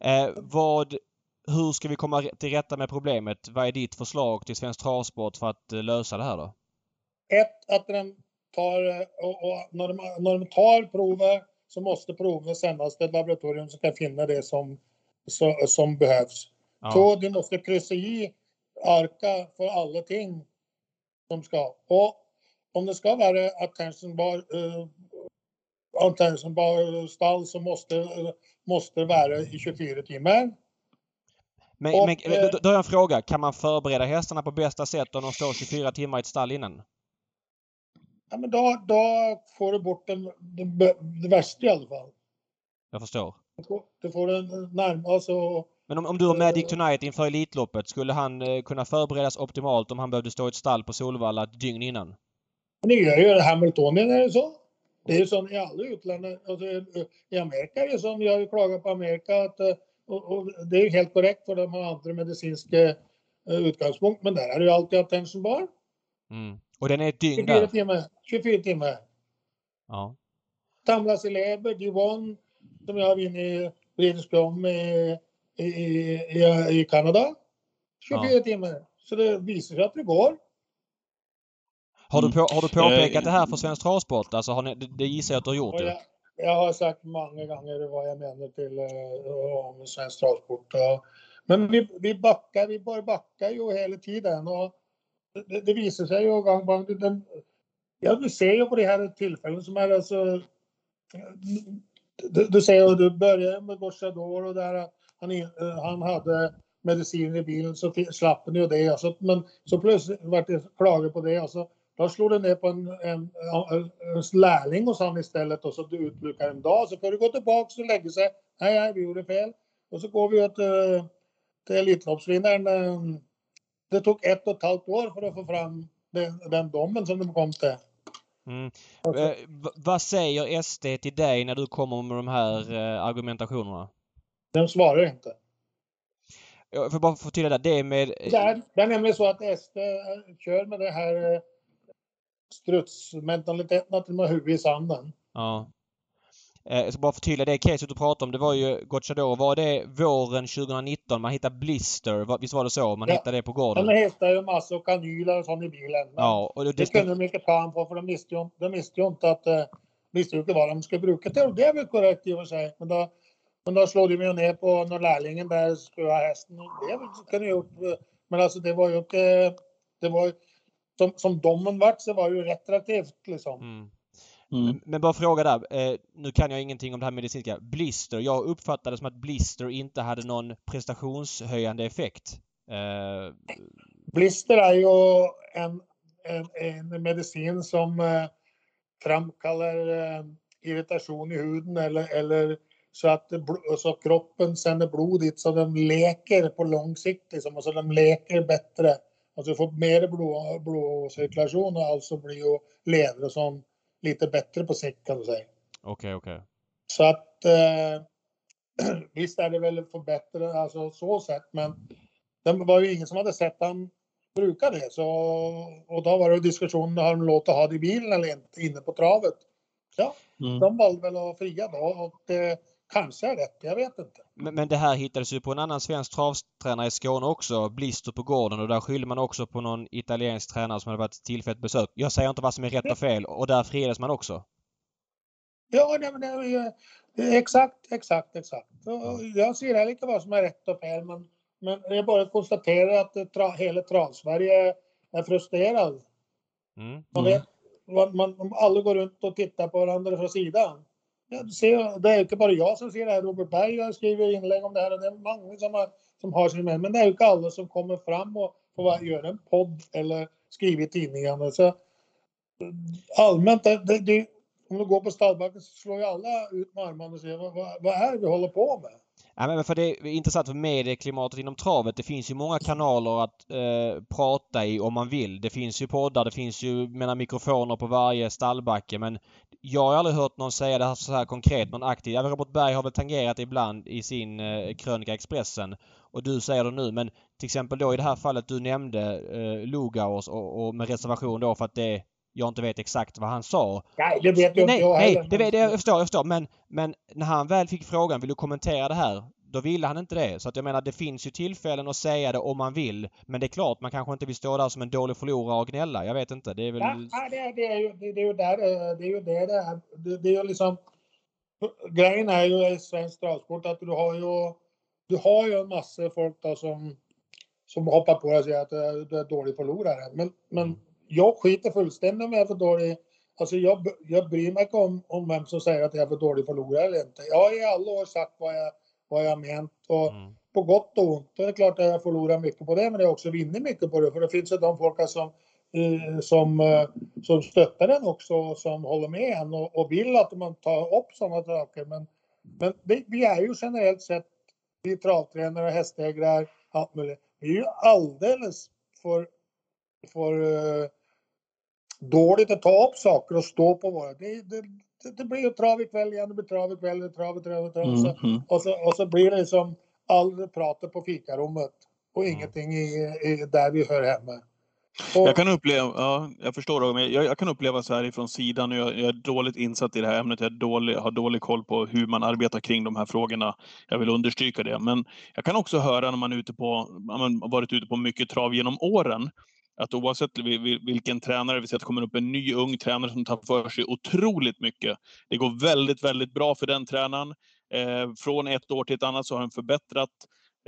Eh, vad, hur ska vi komma till rätta med problemet? Vad är ditt förslag till Svensk Travsport för att eh, lösa det här då? Ett, att de tar, eh, och, och när, de, när de tar prover så måste proven sändas till ett laboratorium som kan finna det som, så, som behövs. Ja. Så de måste kryssa i arka för alla ting som ska. Och om det ska vara attention bar, uh, attention bar stall så måste, eh, måste vara i 24 timmar. Men, Och, men eh, då, då har jag en fråga. Kan man förbereda hästarna på bästa sätt om de står 24 timmar i ett stall innan? Ja, men då, då får du bort det, det, det värsta i alla fall. Jag förstår. Du får, det närmast och Men om, om du och Magic Eh. Tonight inför Elitloppet, skulle han eh, kunna förberedas optimalt om han behövde stå i ett stall på Solvalla ett dygn innan? Det gör ju Hamiltonien är det så. Det är ju så i alla utländer. Alltså, I Amerika är det som jag har ju klagat på Amerika att eh, och, och det är ju helt korrekt för de har andra medicinska eh, utgångspunkt. Men där är det ju alltid attention bar. Mm. Och den är ett dygn 24 där? timmar. 24 timmar. Ja. Tamla Celeber, Divon som jag vinner i British i, i, i, i Kanada. 24 Ja. timmar. Så det visar sig att det går. Har, du Mm. på, har du påpekat Eh, det här för Svensk Travsport? Alltså har ni, det, det gissar jag att du har gjort jag, jag har sagt många gånger vad jag menar till uh, om svensk travsport. Men vi, vi backar, vi bara backar ju hela tiden. Och det, det visar sig ju gång på gång. Den, ja, du ser ju på de här tillfällen som är alltså... Du, du ser ju, du börjar med Gocciador och där han, eh, han hade medicin i bilen så slapp han ju det. Alltså, men så plötsligt vart det klaga på det och så Då slog det ner på en, en, en, lärling hos han istället och så utbrukar en dag så får du gå tillbaka och lägga sig. Nej, nej, vi gjorde fel. Och så går vi till, till Elitloppsvinnaren. eh, Det tog ett och ett halvt år för att få fram den, den domen som de kom till. Mm. Eh, vad säger SD till dig när du kommer med de här eh, argumentationerna? De svarar inte. Jag får bara förtydliga det. Det är med... Det är, det är nämligen så att SD eh, kör med det här eh, strutsmentaliteten att de har huvudet i sanden. Ja. Eh, Jag ska bara förtydliga det caset du pratade om. Det var ju Gocciador. Var det våren 2019 man hittade blister? Visst var det så? Man Ja. hittade det på gården? De hittade ju massor av kanyler och sånt i bilen. Ja, och det, Det det, kunde de inte ta på för de visste ju, de visste ju inte att eh, visste ju inte vad de skulle bruka till. Det är väl korrekt i och för sig. Men då, men då slog de ju ner på när lärlingen där skulle ha hästen. Det kunde gjort. eh, Men alltså det var ju inte... Det var som, som domen vart så var det ju retroaktivt liksom. mm. Mm. Men bara fråga där. Eh, nu kan jag ingenting om det här medicinska. Blister. Jag uppfattade som att blister inte hade någon prestationshöjande effekt. Eh, Blister är ju en, en, en medicin som eh, framkallar eh, irritation i huden eller, eller så att så kroppen sänder blod dit så de läker på lång sikt. Liksom, och så de läker bättre. Alltså du får mer blod, blodcirkulation och alltså blir ju och sånt lite bättre på sikt kan du säga. Okej, okej. Så att eh, visst är det väl förbättrat, alltså så sett, men det var ju ingen som hade sett han bruka det. Så, och då var det diskussion, har de låtit ha det i bilen eller inte inne på travet? Ja, Mm. de valde väl att fria då och det kanske är rätt, jag vet inte. Men, men det här hittades ju på en annan svensk travtränare i Skåne också. Blister på gården och där skyllde man också på någon italiensk tränare som hade varit tillfälligt besök. Jag säger inte vad som är rätt och fel och där friades man också. Ja, nej, är exakt, exakt, exakt. Jag ser heller inte vad som är rätt och fel, men, men är bara att konstatera att det tra, hela trav-Sverige är frustrerad. Mm. Man Mm. vet, man, man, alla går runt och tittar på varandra från sidan. Ser, det är inte bara jag som ser det här. Robert Berg har skrivit inlägg om det här och det är många som har, som har sin med. Men det är ju inte alla som kommer fram och får göra en podd eller skriva i tidningarna. Så, eh, allmänt, det, det, det, om du går på stallbacken så slår ju alla ut med armarna och säger vad, vad, vad är det vi håller på med? Ja, men för det är intressant för medieklimatet inom travet. Det finns ju många kanaler att eh, prata i om man vill. Det finns ju poddar, det finns ju menar, mikrofoner på varje stallbacke men jag har aldrig hört någon säga det här så här konkret, någon aktiv. Ja, Robert Berg har väl tangerat det ibland i sin eh, krönika Expressen och du säger det nu men till exempel då i det här fallet du nämnde eh, Lugauers och, och med reservation då för att det jag inte vet exakt vad han sa. Nej, det vet ju inte jag nej, heller. det, vet- jag förstår, jag förstår. Men, men när han väl fick frågan, vill du kommentera det här? Då ville han inte det. Så att jag menar, det finns ju tillfällen att säga det om man vill. Men det är klart, man kanske inte vill stå där som en dålig förlorare och gnälla. Jag vet inte. Det är väl... Ja, det, är- det, är ju, det, det är ju där det- är ju det det är. Det, det är ju liksom... Grejen är ju i svensk travsport att du har ju... Du har ju en massa folk då som, som hoppar på och säger att du är dålig förlorare. Men, men jag skiter fullständigt om jag är för dålig. Alltså jag, jag bryr mig inte om, om vem som säger att jag är för dålig förlorare eller inte. Jag har i alla år sagt vad jag, vad jag ment. Och, Mm. på gott och ont. Det är klart att jag förlorar mycket på det, men jag har också vunnit mycket på det. För det finns ju de folk som, eh, som, eh, som stöttar den också, som håller med en och, och vill att man tar upp sådana saker. Men, men vi, vi är ju generellt sett, vi travtränare, hästägare, allt möjligt. Vi är ju alldeles för, för eh, dåligt att ta upp saker och stå på våra. Det, det, det, det blir ju trav ikväll igen, det blir trav ikväll, det trav, trav, trav. Mm. Så, Mm. och så, och så blir det liksom all pratet på fikarummet och Mm. ingenting i, i, där vi hör hemma. Och, Jag kan uppleva, ja, jag förstår Roger, men jag, jag kan uppleva så här ifrån sidan och jag, jag är dåligt insatt i det här ämnet. Jag dålig, har dålig koll på hur man arbetar kring de här frågorna. Jag vill understryka det. Men jag kan också höra när man är ute på, man har varit ute på mycket trav genom åren, att oavsett vilken tränare, vi ser att det kommer upp en ny ung tränare som tar för sig otroligt mycket. Det går väldigt, väldigt bra för den tränaren. Eh, från ett år till ett annat så har han förbättrat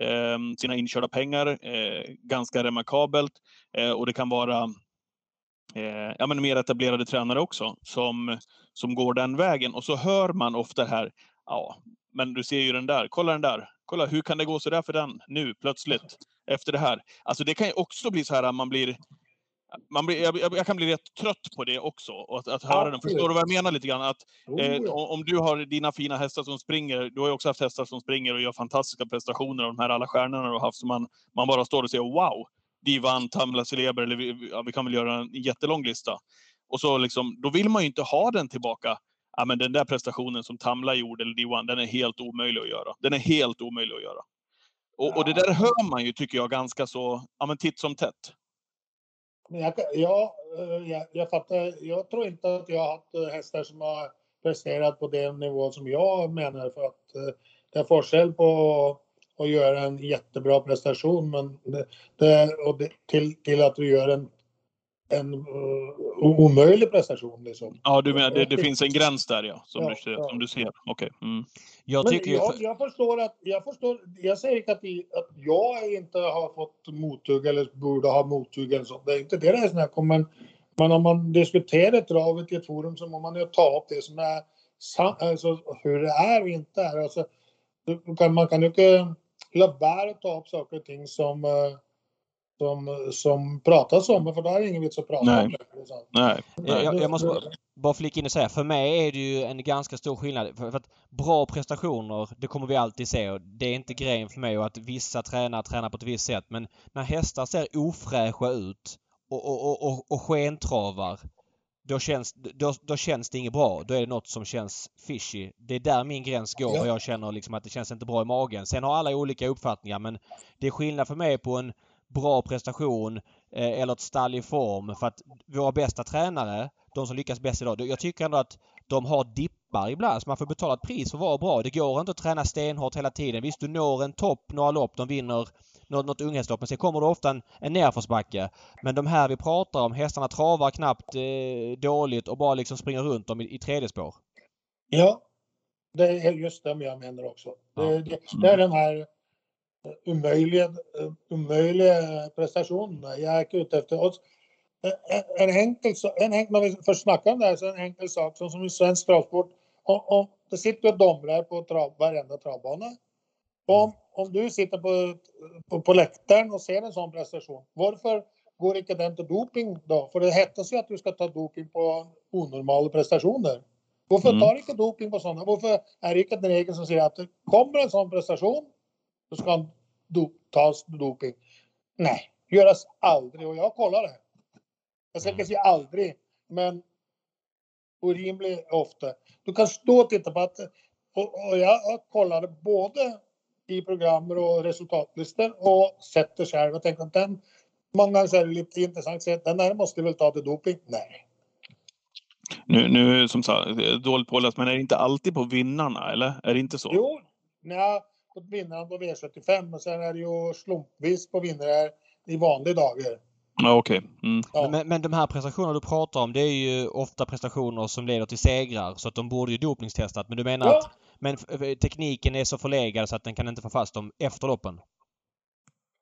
eh, sina inkörda pengar eh, ganska remarkabelt. Eh, och det kan vara eh, ja, men mer etablerade tränare också som, som går den vägen. Och så hör man ofta här, ja, men du ser ju den där, kolla den där, kolla hur kan det gå så där för den nu plötsligt efter det här. Alltså det kan ju också bli så här att man blir man blir, jag, jag, kan bli rätt trött på det också. Att, att höra den. Förstår du vad jag menar lite grann? Att, eh, om du har dina fina hästar som springer, du har ju också haft hästar som springer och gör fantastiska prestationer av de här alla stjärnorna du har haft. Så man, man bara står och säger wow, de vann Tamla Celeber, eller vi, ja, vi kan väl göra en jättelång lista. Och så liksom, då vill man ju inte ha den tillbaka. Ja, men den där prestationen som Tamla gjorde, eller D1, den är helt omöjlig att göra. Den är helt omöjlig att göra. Och, och det där hör man ju, tycker jag, ganska så, ja men titt som tätt. Jag, ja, eh, jag, jag fattar. Jag tror inte att jag har haft eh, hästar som har presterat på den nivå som jag menar för att eh, det är forskel på att göra en jättebra prestation men det, det, och det, till, till att du gör en en uh, omöjlig prestation. Liksom. Ja, du menar det, det finns en gräns där ja, som, ja, du, ser, ja. som du ser. Okay. Mm. Jag, tycker jag, jag, förstår att, jag förstår, jag säger inte att, att jag inte har fått mothugg eller borde ha mothugg eller så. Det är inte det det är snack om, men, men om man diskuterar travet i ett forum så må man ju ta upp det som är alltså hur det är och inte är. Alltså, man kan ju inte låta bära att ta upp saker och ting som uh, som, som pratas om, för då är det ingen vits att prata Nej. om det. Nej. Nej. Jag, jag måste bara, bara flika in och säga, för mig är det ju en ganska stor skillnad. För, för, att bra prestationer, det kommer vi alltid se och det är inte grejen för mig och att vissa tränare tränar på ett visst sätt. Men när hästar ser ofräscha ut och, och, och, och skentravar då känns, då, då känns det inget bra. Då är det något som känns fishy. Det är där min gräns går och jag känner liksom att det känns inte bra i magen. Sen har alla olika uppfattningar men det är skillnad för mig på en bra prestation eh, eller ett stall i form. För att våra bästa tränare, de som lyckas bäst idag, jag tycker ändå att de har dippar ibland. Så man får betala ett pris för att vara bra. Det går inte att träna stenhårt hela tiden. Visst, du når en topp några lopp. De vinner något, något unghästlopp. Men sen kommer det ofta en, en nerförsbacke. Men de här vi pratar om, hästarna travar knappt eh, dåligt och bara liksom springer runt dem i, i tredje spår. Ja, det är just det jag menar också. Ja. Det, det, det, är den här omöjliga, omöjliga prestationerna. Jag är inte ute efter oss. En enkel, en enkel, när vi först snackar om det här, så en enkel sak som, som i svensk travsport. Om, om, det sitter ju domare på trav, varenda travbana. Om, om du sitter på, på, på läktaren och ser en sån prestation, varför går inte den till doping då? För det heter ju att du ska ta doping på onormala prestationer. Varför mm. tar inte doping på sådana? Varför är det inte en regel som säger att det kommer en sån prestation, då ska han do, tas doping. Nej, göras aldrig. Och jag kollar det. Jag ska inte säga aldrig, men orimligt ofta. Du kan stå och titta på att och, och jag kollade både i program och resultatlistor och sett det själv och tänkte att den många gånger är det lite intressant att säga den där måste väl ta till doping. Nej. Nu, nu som sagt, dåligt påläst, men är det inte alltid på vinnarna eller? Är det inte så? Jo, nej, på vinnaren på V75 och sen är det ju slumpvis på vinnare i vanliga dagar. Ja, okej. Okay. Mm. Ja. Men, men de här prestationerna du pratar om det är ju ofta prestationer som leder till segrar så att de borde ju dopningstestat. Men du menar ja. att men tekniken är så förlegad så att den kan inte få fast dem efter loppen?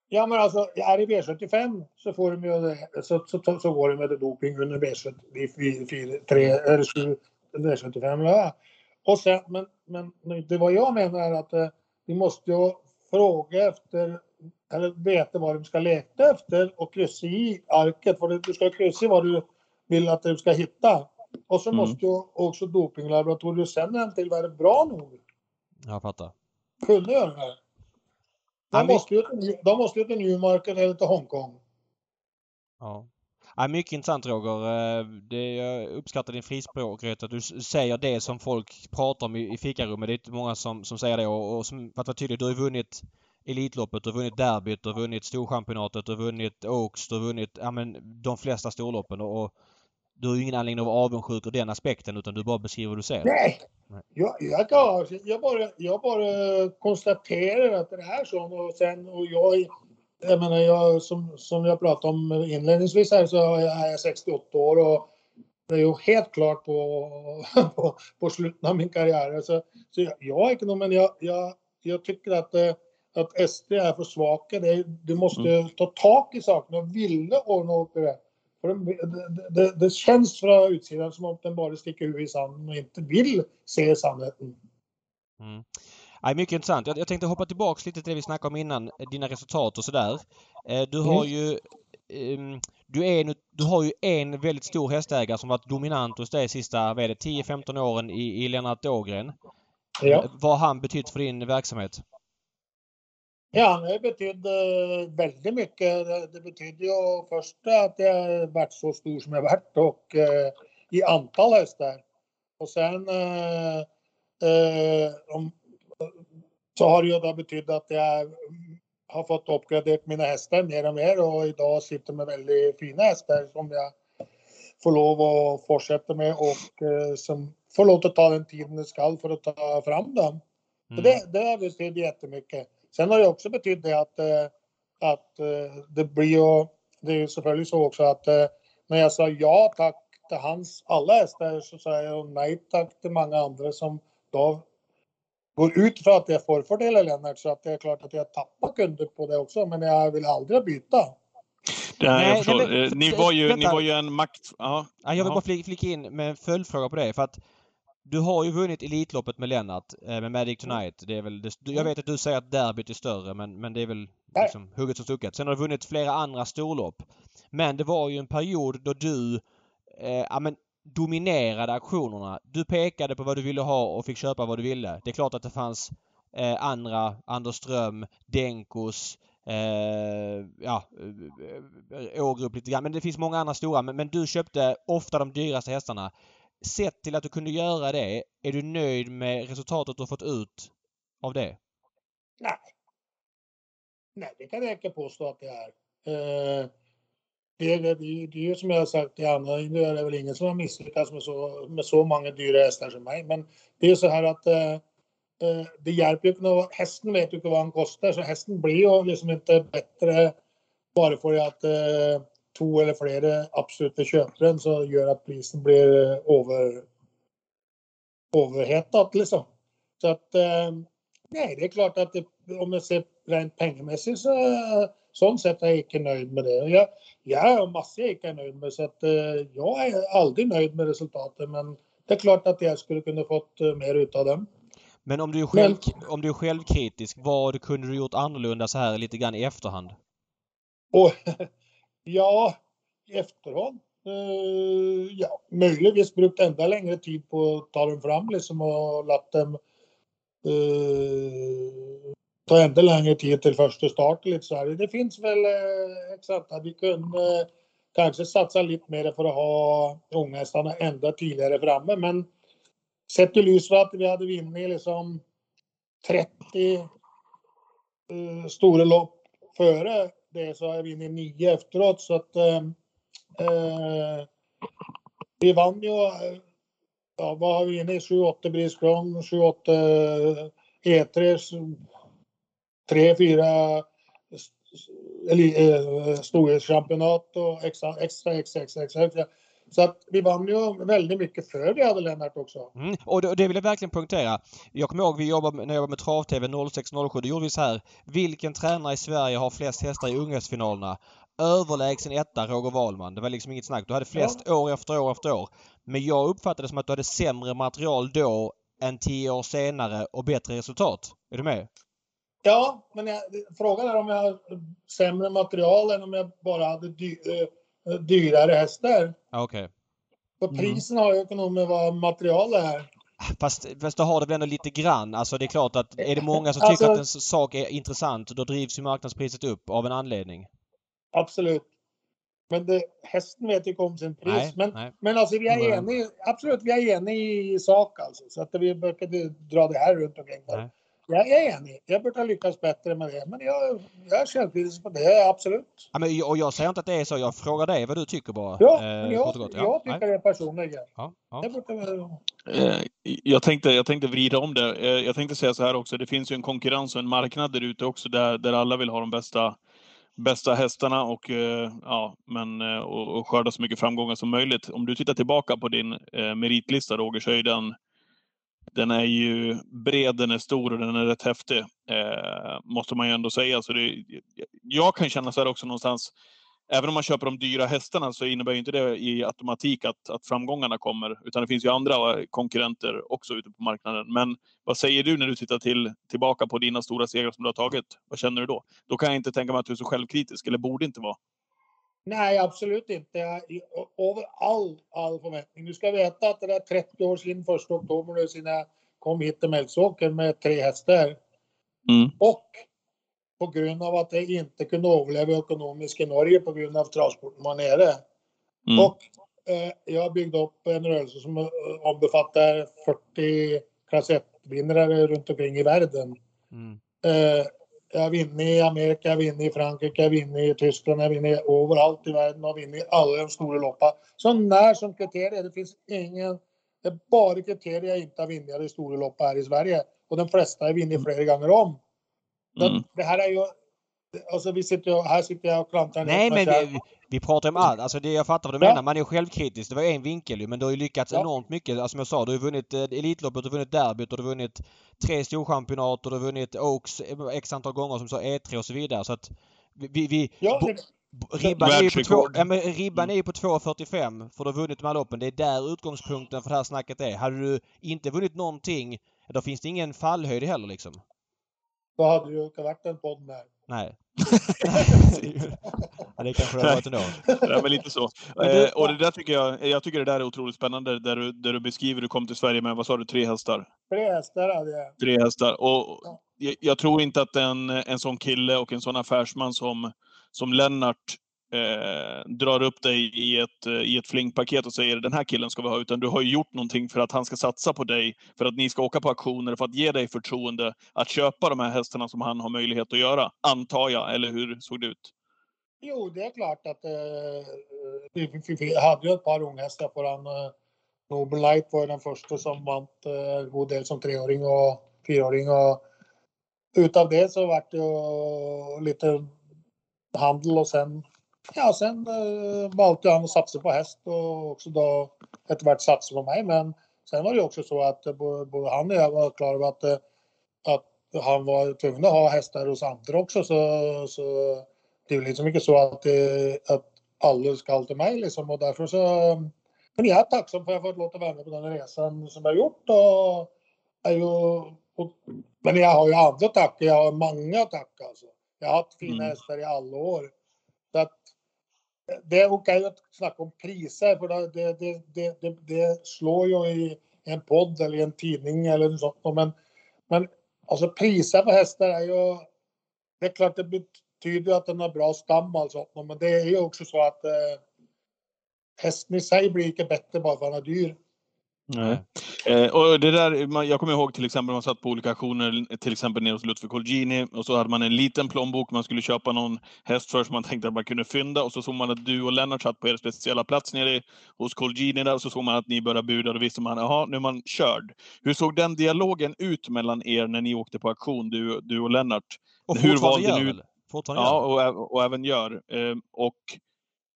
Ja men alltså är det V75 så får de ju så, så, så går det med doping under V73 eller V75. Ja. Och sen, men, men det vad jag menar är att vi måste ju fråga efter eller veta vad de ska leta efter och kryssa i arket. För du ska kryssa i vad du vill att du ska hitta. Och så mm. måste ju också dopinglaboratoriet sen till vara bra nog. Jag fattar. Kunna göra det. De måste, ju, de måste ju till Newmarket eller till Hongkong. Ja. Ja, mycket intressant Roger. Eh, det, jag uppskattar din frispråkighet att du säger det som folk pratar om i, i fikarummet. Det är inte många som, som säger det och, och som, för att vara tydlig, du har vunnit Elitloppet, du har vunnit derbyt, du har vunnit Storchampionatet, du har vunnit Oaks, du har vunnit ja, men, de flesta storloppen och, och du har ju ingen anledning att vara avundsjuk ur den aspekten utan du bara beskriver vad du ser. Nej! Nej. Jag, jag, jag, bara, jag bara konstaterar att det är så och sen och jag jag menar, jag, som, som jag pratade om inledningsvis här så är jag 68 år och det är ju helt klart på, på, på slutet av min karriär. Så, så jag, jag har inte men jag, jag, jag tycker att, eh, att SD är för svaga. du måste mm. ta tag i sakerna och vilja ordna upp det. För det, det, det, känns från utsidan som att den bara sticker huvudet i sanden och inte vill se sanningen. Mm. Ja, mycket intressant. Jag, jag tänkte hoppa tillbaks lite till det vi snackade om innan, dina resultat och sådär. Eh, du har mm. ju um, du, är, du har ju en väldigt stor hästägare som varit dominant hos dig sista, vad är det, 10-15 åren i, i Lennart Ågren. Ja. Vad har han betytt för din verksamhet? Ja, han har betytt väldigt mycket. Det, betydde ju först att jag varit så stor som jag varit och i antal hästar. Och sen om, så har det ju då betytt att jag har fått uppgradera mina hästar mer och mer och idag sitter med väldigt fina hästar som jag får lov att fortsätta med och som får lov att ta den tiden det ska för att ta fram dem. Mm. Det, det har betytt jättemycket. Sen har det också betytt det att, eh, att eh, det blir ju, det är ju selvfølgelig så också att eh, när jag sa ja tack till hans alla hästar så sa jag nej tack till många andra som då går ut för att jag får fördelar Lennart så att det är klart att jag tappar kunder på det också men jag vill aldrig byta. Nej, jag förstår. ni, var ju, ni var ju en makt... Ja. jag vill bara flika in med en följdfråga på det. För att du har ju vunnit Elitloppet med Lennart, eh, med Magic Tonight. Det är väl det, jag vet att du säger att derbyt är större men, men det är väl liksom hugget som stucket. Sen har du vunnit flera andra storlopp. Men det var ju en period då du eh, ja, men, dominerade auktionerna. Du pekade på vad du ville ha och fick köpa vad du ville. Det är klart att det fanns eh, andra, Anders Ström, Denkos, eh, ja, eh, Ågrup lite grann. Men det finns många andra stora. Men, men du köpte ofta de dyraste hästarna sett till att du kunde göra det, är du nöjd med resultatet du har fått ut av det? Nej. Nej, det kan jag inte påstå att det är. Eh, det, är det, det, är ju som jag har sagt i andra, nu är det väl ingen som har misslyckats med så, med så många dyra hästar som mig. Men det är så här att eh, eh det hjälper ju inte. Hästen vet ju inte vad han kostar så hästen blir ju liksom inte bättre bara för att eh, två eller flera absoluta köpare så gör att priset blir eh, över, överhettat liksom. Så att eh, nej, det är klart att det, om jag ser rent pengamässigt så sånt sätt är jag inte nöjd med det. Jag, jag är massor jag inte är nöjd med så att eh, jag är aldrig nöjd med resultatet men det är klart att jag skulle kunna fått eh, mer utav dem. Men om du, är själv, men, om du är självkritisk, vad kunde du gjort annorlunda så här lite grann i efterhand? Och, Ja, i efterhand. Uh, ja, möjligtvis brukt ända längre tid på att ta dem fram liksom och låta dem uh, ta ännu längre tid till första start. Lite så här. Det finns väl uh, exakt att vi kunde eh, kanske satsa lite mer för att ha unghästarna ända tidigare framme. Men sett i lys att vi hade vunnit liksom 30 eh, stora lopp före det så har vi vunnit nio efteråt så att eh, eh vi vann ju, ja vad har vi inne i, 7-8 Breeze 7-8 E3, 3-4 storhetschampionat och extra, extra, extra, extra, extra. Så att vi vann ju väldigt mycket för vi hade Lennart också. Mm. Och det, det, vill jag verkligen poängtera. Jag kommer ihåg vi jobbade, när jag jobbade med Trav-TV 06-07. Då gjorde vi så här. Vilken tränare i Sverige har flest hästar i unghästfinalerna? Överlägsen etta Roger Wahlman. Det var liksom inget snack. Du hade flest ja. år efter år efter år. Men jag uppfattade det som att du hade sämre material då än tio år senare och bättre resultat. Är du med? Ja, men jag, frågan är om jag har sämre material än om jag bara hade dy, eh, dyrare hästar. Okej. Okay. För mm. prisen har ju inte med vad materialet är. Fast, fast det har det väl ändå lite grann. Alltså det är klart att är det många som tycker alltså, att en sak är intressant då drivs ju marknadspriset upp av en anledning. Absolut. Men det, hästen vet inte om sin pris. Nej, men, nej. men alltså vi är eniga. Absolut, vi är eniga i sak alltså. Så att vi behöver dra det här runt omkring. Nej. Jag är enig. Jag borde ha lyckats bättre med det. Men jag, jag är självkritisk på det, absolut. Ja, men, och jag säger inte att det är så. Jag frågar dig vad du tycker bara. Ja, eh, men jag, jag ja, tycker det personligen. Ja, ja. Jag, borde... Eh, jag, tänkte, jag tänkte vrida om det. Eh, jag tänkte säga så här också. Det finns ju en konkurrens och en marknad där ute också där, där alla vill ha de bästa bästa hästarna och, ja, men, och, och skörda så mycket framgångar som möjligt. Om du tittar tillbaka på din eh, meritlista Roger så är den den är ju bred, den är stor och den är rätt häftig. Eh, måste man ju ändå säga. Så det, jag kan känna så här också någonstans. Även om man köper de dyra hästarna så innebär inte det i automatik att, att framgångarna kommer. Utan det finns ju andra eh, konkurrenter också ute på marknaden. Men vad säger du när du tittar till, tillbaka på dina stora segrar som du har tagit? Vad känner du då? Då kan jag inte tänka mig att du är så självkritisk, eller borde inte vara. Nej, absolut inte. Jag, över all, all förväntning. Du ska veta att det är 30 år sedan första oktober nu sedan jag kom hit till Mälsåker med tre hästar. Mm. Och på grund av att jag inte kunde överleva ekonomiskt i Norge på grund av travsporten var nere. Mm. Och eh, jag byggde upp en rörelse som eh, omfattar 40 klass 1-vinnare runt omkring i världen. Mm. Eh, jag har vunnit i Amerika, jag har vunnit i Frankrike, jag har vunnit i Tyskland, jag har vunnit överallt i världen och vunnit i alla de stora loppen. Så när som kriterier, det finns ingen, det är bara kriterier jag inte har vunnit i stora lopp här i Sverige. Och de flesta har vunnit flera gånger om. Mm. Det här är ju, alltså vi sitter ju, här sitter jag och klantar Nej men själv. vi, vi pratar om allt. Alltså det, jag fattar vad du Ja. menar. Man är självkritisk. Det var en vinkel ju. Men du har ju lyckats Ja. enormt mycket. Alltså, som jag sa, du har vunnit eh, Elitloppet, du har vunnit derbyt och du har vunnit tre storchampionat och du har vunnit Oaks eh, x antal gånger som så E3 och så vidare. Så att vi... vi, Ja, bo- ribban är ju på två, ja, men ribban är ju på 2.45 för du har vunnit de här loppen. Det är där utgångspunkten för det här snacket är. Hade du inte vunnit någonting, då finns det ingen fallhöjd heller liksom. då hade det ju inte varit en podd med. Nej. Ja, det kanske det hade varit ändå. Ja, men lite så. Eh, och det där tycker jag, jag tycker det där är otroligt spännande, där du, där du beskriver du kom till Sverige med, vad sa du, tre hästar? Tre hästar hade jag. Tre hästar. Och Ja. jag, jag tror inte att en, en sån kille och en sån affärsman som, som Lennart eh, drar upp dig i ett, eh, i ett flingpaket och säger den här killen ska vi ha, utan du har ju gjort någonting för att han ska satsa på dig, för att ni ska åka på auktioner, för att ge dig förtroende att köpa de här hästarna som han har möjlighet att göra. Antar jag, eller hur såg det ut? Jo, det är klart att eh, vi, vi, vi hade ju ett par unghästar på den. Eh, Noble Light var ju den första som vann eh, god del som treåring och fyraåring. Och utav det så vart det ju lite handel och sen, ja, sen eh, valde han att satsa på häst och också då efterhvert satsa på mig. Men sen var det också så att eh, både han och jag var klara över att, eh, att han var tvungen att ha hästar hos andra också. Så, så det är liksom inte så att, eh, att alla ska till mig liksom och därför så men jag är tacksam för att jag fått låta vara med på den resan som jag gjort och är ju, och, men jag har ju andra tack, jag har många att tacka alltså. Jag har haft fina Mm. hästar i alla år. Så att det är okej att snacka om priser för det, det, det, det, det, slår ju i en podd eller i en tidning eller något sånt. Men, men alltså priser på hästar är ju, det är klart det betyder att den har bra stam alltså. Men det är ju också så att eh, hästen i sig blir inte bättre bara för att den är dyr. Nej. Eh, och det där, man, jag kommer ihåg till exempel man satt på olika auktioner, till exempel nere hos Lutfi Colgjini, och så hade man en liten plånbok man skulle köpa någon häst för som man tänkte att man kunde fynda, och så såg man att du och Lennart satt på er speciella plats nere hos Colgjini där, och så såg man att ni började buda, och då visste man, jaha, nu är man körd. Hur såg den dialogen ut mellan er när ni åkte på auktion, du, du och Lennart? Och Hur valde gör ni? Fortfarande Ja, och, och även gör. Eh, och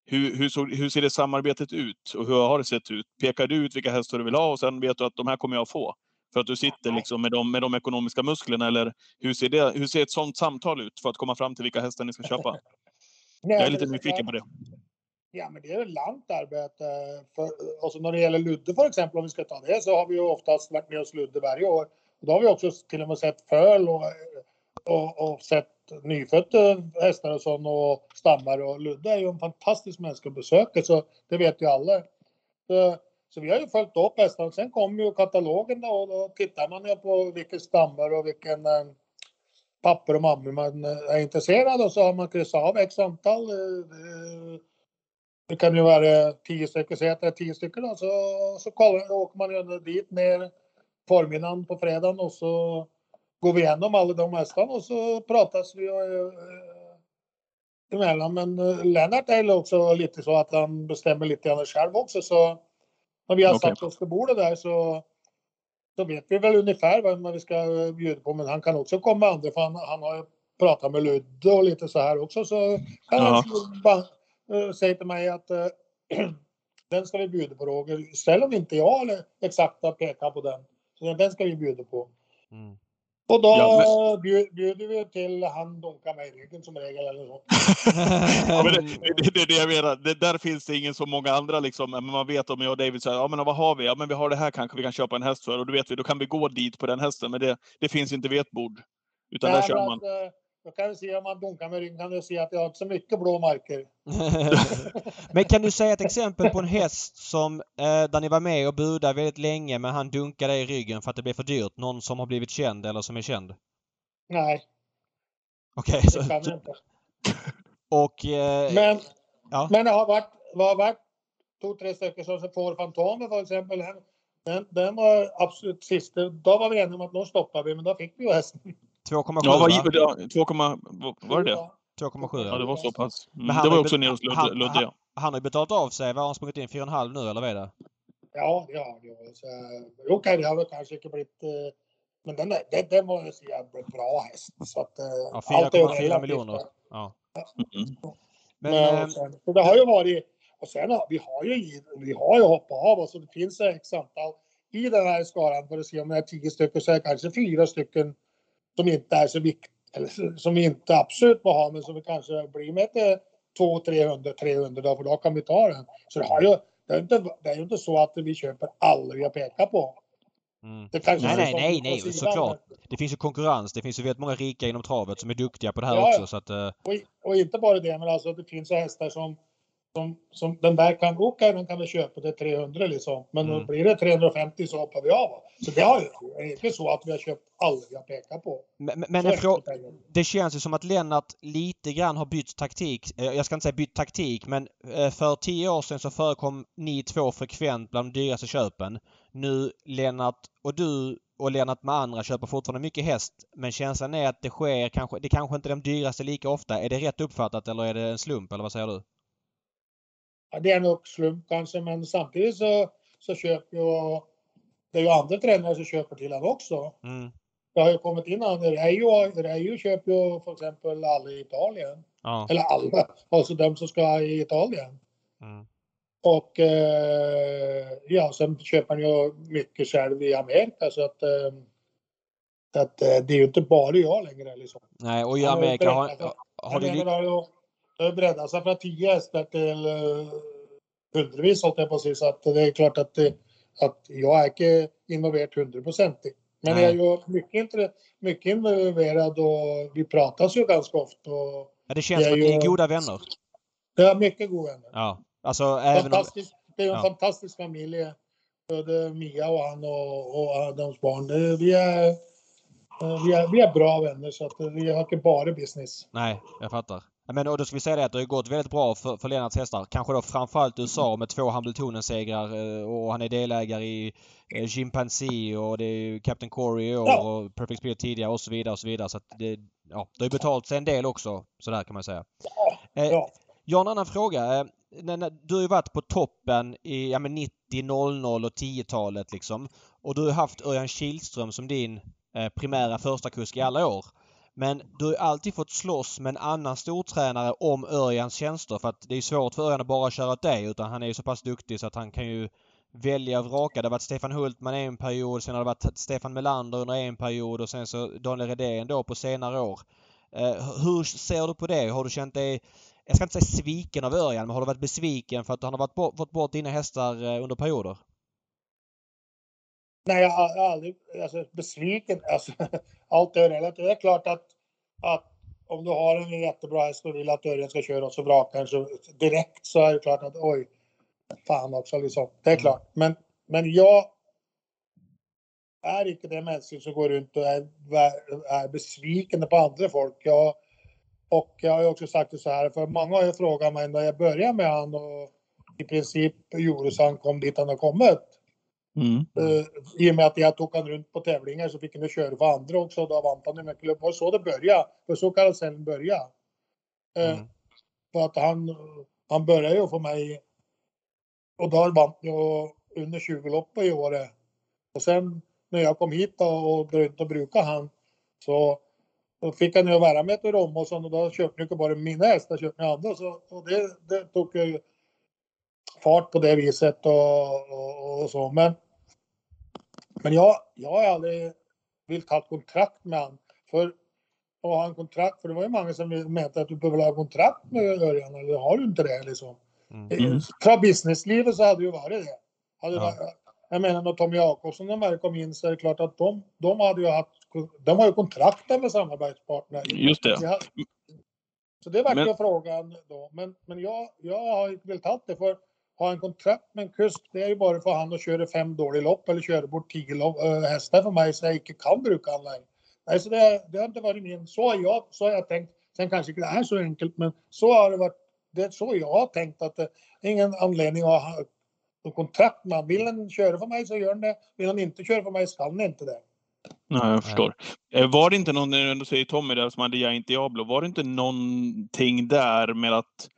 hur, hur, såg, hur ser det samarbetet ut? Och hur har det sett ut? Pekar du ut vilka hästar du vill ha och sen vet du att de här kommer jag att få? För att du sitter liksom med de, med de ekonomiska musklerna, eller hur ser, det, hur ser ett sånt samtal ut för att komma fram till vilka hästar ni ska köpa? Jag är lite nyfiken på det. Ja, men det är ett långt arbete. För, alltså när det gäller Ludde för exempel, om vi ska ta det, så har vi ju oftast varit med hos Ludde varje år. Och då har vi också till och med sett föl och, och, och sett nyfödda hästar och sånt och stammar. Och Ludde är ju en fantastisk människa att besöka, så det vet ju alla. Så, så vi har ju följt upp hästarna. Sen kommer ju katalogen då och då tittar man ju på vilken stammar och vilken eh, papper och mammor man eh, är intresserad och så har man kryssat av x antal. Eh, det kan ju vara tio stycken, säg att det är tio stycken då, så, så kollar, åker man ju dit ner förmiddagen på fredagen och så går vi igenom alla de hästarna och så pratas vi eh, emellan. Men eh, Lennart är också lite så att han bestämmer lite grann själv också så när vi har Okej. satt oss på bordet där så så vet vi väl ungefär vad vi ska eh, bjuda på. Men han kan också komma med andra för han, han har ju pratat med Ludde och lite så här också. Så kan han bara uh, säga till mig att eh, den ska vi bjuda på Roger. Ställer vi inte jag eller exakta pekar på den. Så den ska vi bjuda på. Mm. Och då Ja, bjud, bjuder vi till han dunkar mig i ryggen som regel eller så. Ja, men det, det, det är det jag menar. Det, där finns det ingen så många andra liksom. Men man vet om jag och David säger, ja men vad har vi? Ja men vi har det här kanske vi kan köpa en häst för. Och då vet vi, då kan vi gå dit på den hästen. Men det, det finns inte vid ett bord. Utan där kör men man. att, Då kan vi se om man dunkar med ryggen kan du se att jag har inte så mycket blå marker. men kan du säga ett exempel på en häst som eh, där ni var med och budade väldigt länge men han dunkade i ryggen för att det blev för dyrt? Någon som har blivit känd eller som är känd? Nej, Okej, det så... kan jag inte. Och... Eh, Men, ja. men det har varit, det har varit två, tre stycken som får Fantomen till exempel. Den, den, den var absolut sista. Då var vi eniga om att då stoppar vi, men då fick vi ju hästen. 2,7 Ja, vad va? gick det? 2, vad- var det det? 2,7 Ja, det var så pass. Mm, det var också nere hos Ludde, han- Ludde ja. Han har ju betalat av sig. Vad har han sprungit in? 4,5 nu eller vad är det? Ja, det har det. ju. Så, eh, Okej, det har väl kanske inte blivit... eh, Men den, är- den, den var ju så jävla bra häst. Så att, eh, Ja, allt är 4,4 relativt. miljoner. Ja. Mm. Men, Men, sen, så det har ju varit... Och sen har vi har ju, vi har ju hoppat av oss och det finns x antal i den här skaran för att se om det är tio stycken så är det kanske fyra stycken som inte är så viktiga eller som vi inte absolut må ha men som vi kanske blir med till 200, 300, 300 då för då kan vi ta den. Så det har ju det är ju inte, det är ju inte så att vi köper alla vi har pekat på. mm. Nej, nej, nej, nej, såklart. Det finns ju konkurrens. Det finns ju väldigt många rika inom travet som är duktiga på det här Ja, också. Så att, eh, Och, och inte bara det, men alltså det finns ju hästar som, som, som den där kan, okej den kan vi köpa till 300 liksom. Men Mm. blir det 350 så hoppar vi av. Så det har det är inte så att vi har köpt alla vi har pekat på. men men frå- det känns ju som att Lennart lite grann har bytt taktik. Eh, Jag ska inte säga bytt taktik men eh, för tio år sedan så förekom ni två frekvent bland de dyraste köpen. Nu Lennart och du och Lennart med andra köper fortfarande mycket häst men känslan är att det sker kanske, det kanske inte är de dyraste lika ofta. Är det rätt uppfattat eller är det en slump eller vad säger du? Det är nog slump kanske, men samtidigt så, så köper ju det är ju andra tränare som köper till honom också. Mm. Det har ju kommit in andra. Reijo, Reijo köper ju för exempel alla i Italien. Ja. Eller alla, alltså de som ska i Italien. Mm. Och eh, ja, sen köper han ju mycket själv i Amerika så att, eh, att eh, det är ju inte bara jag längre liksom. Nej och i Amerika har, har Jag du... har har breddat sig från 10 hästar till eh, hundrevis hållt jag på att säga. Så att det är klart att, att jag är inte involverad hundraprocentigt. Men Nej. jag är ju mycket, mycket involverad och vi pratas ju ganska ofta. Och Ja, det känns som att ni är goda vänner. är mycket goda vänner. Ja. Alltså även om... Det är en ja. fantastisk familj. Både Mia och han och, och Adams barn. Det, vi, är, eh, vi, är, vi är bra vänner så att vi har inte bara business. Nej, jag fattar. Men och då ska vi säga det att det har gått väldigt bra för, för Lennarts hästar. Kanske då framförallt USA med två Hamiltonen-segrar eh, och han är delägare i eh, Chimpanzee och det är ju Captain Corey i år Ja. och Perfect Spirit tidigare och så vidare och så vidare. Så att det, ja, det har ju betalt sig en del också. Sådär kan man säga. Eh, Ja. Jag har en annan fråga. Du har ju varit på toppen i ja, men 90, 00 och 10-talet liksom. Och du har haft Örjan Kihlström som din primära första kusk i alla år. Men du har ju alltid fått slåss med en annan stortränare om Örjans tjänster för att det är svårt för Örjan att bara köra åt dig utan han är ju så pass duktig så att han kan ju välja och vraka. Det har varit Stefan Hultman en period, sen har det varit Stefan Melander under en period och sen så Daniel Redén då på senare år. Eh, hur ser du på det? Har du känt dig, jag ska inte säga sviken av Örjan, men har du varit besviken för att han har varit bort, fått bort dina hästar eh, under perioder? Nej, jag har aldrig alltså, besviken. Alltså, allt är relativt. Det är klart att, att om du har en jättebra häst och vill att Örjan ska köra så den så direkt så är det klart att oj, fan också liksom. Det är Mm. klart. Men, men jag är inte den människan som går runt och är, är besviken på andra folk. Jag, och jag har ju också sagt det så här, för många har ju frågat mig när jag började med han och i princip gjorde så han kom dit han har kommit. Mm. Uh, I och med att jag tog han runt på tävlingar så fick han köra för andra också. Då vann han med klubb. Var så det började. Var så karusellen började. Uh, Mm. För att han, han började ju för mig. Och då vann jag under 20 lopp i året. Och sen när jag kom hit då och började och bruka han så då fick han ju vara med till Romåsson och då köpte jag inte bara mina hästar, köpte jag andra. Så, och det, det tog ju fart på det viset och, och, och så. Men, men jag, jag har aldrig ha ett kontrakt med han. För att ha en kontrakt, för det var ju många som menade att du behöver ha kontrakt med Örjan, eller har du inte det liksom? Mm. Mm. Från businesslivet så hade det ju varit det. Hade Ja. varit, jag menar när Tommy Jakobsson och de kom in så är det klart att de, de hade ju haft, de har ju kontrakten med samarbetspartner. Just det. Ja. Så det var Men- ju frågan då. Men, men jag, jag har inte velat ha det för ha en kontrakt med en kusk, det är ju bara för han att köra fem dåliga lopp eller köra bort tio lopp, äh, hästar för mig så jag inte kan bruka han längre. Nej, så det, det har inte varit min, så har jag, så har jag tänkt. Sen kanske inte det är så enkelt, men så har det varit. Det är så jag har tänkt att det är ingen anledning att ha något kontrakt med han. Vill han köra för mig så gör han det. Vill han inte köra för mig så kan han inte det. Nej, jag förstår. Eh, Var det inte någon, när du säger Tommy där som hade Giant Diablo, var det inte någonting där med att...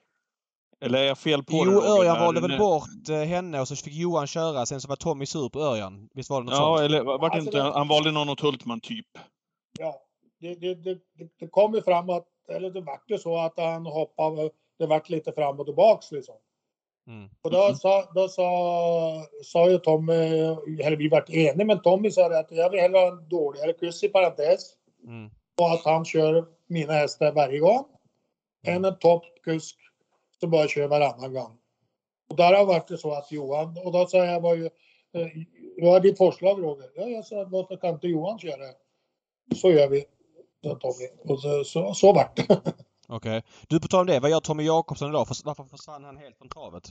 Eller är jag fel på det? Jo, Roger, Örjan valde väl bort eh, henne och så fick Johan köra. Sen så var Tommy sur på Örjan. Visst var det något Ja, sånt? eller var det Alltså, inte... det- Han valde någon åt Hultman, typ. Ja, det, det, det, det, det kom ju fram att, eller det vart ju så att han hoppade, det vart lite fram och tillbaks liksom. Mm. Och då sa, då sa, sa ju Tommy, eller vi vart eniga, men Tommy sa det att jag vill hellre ha en dåligare kusk i parentes Mm. och att han kör mina hästar varje gång. Än en toppkusk som bara kör varannan gång. Och där har varit det så att Johan, och då sa jag var ju, eh, vad är ditt förslag Roger? Ja, jag sa varför kan inte Johan köra? Så gör vi, sa Tommy. Och så, så, så vart det. Okej. Du, på tal om det. Vad gör Tommy Jakobsson idag? Varför försvann han helt från travet?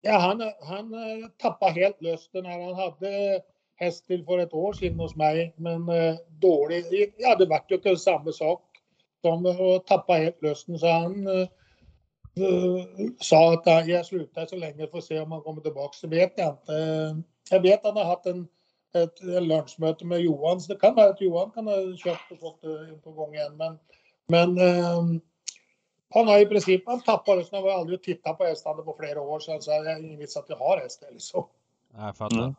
Ja, han, han eh, tappade helt lusten när han hade häst till för ett år sedan hos mig. Men eh, dålig. Ja, det vart ju samma sak. De eh, tappade helt lusten så han eh, eh, sa att eh, jag slutar så länge får se om han kommer tillbaka. Så vet jag inte. Eh, Jag vet att han har haft en, ett, lunchmöte med Johan. Så det kan vara att Johan kan ha köpt och fått det på gång igen. Men, men eh, han har i princip, han tappade lusten. Han var aldrig tittat på hästarna på flera år sedan. Så jag har ingen vits att jag har hästar liksom. Ja, jag fattar. Mm.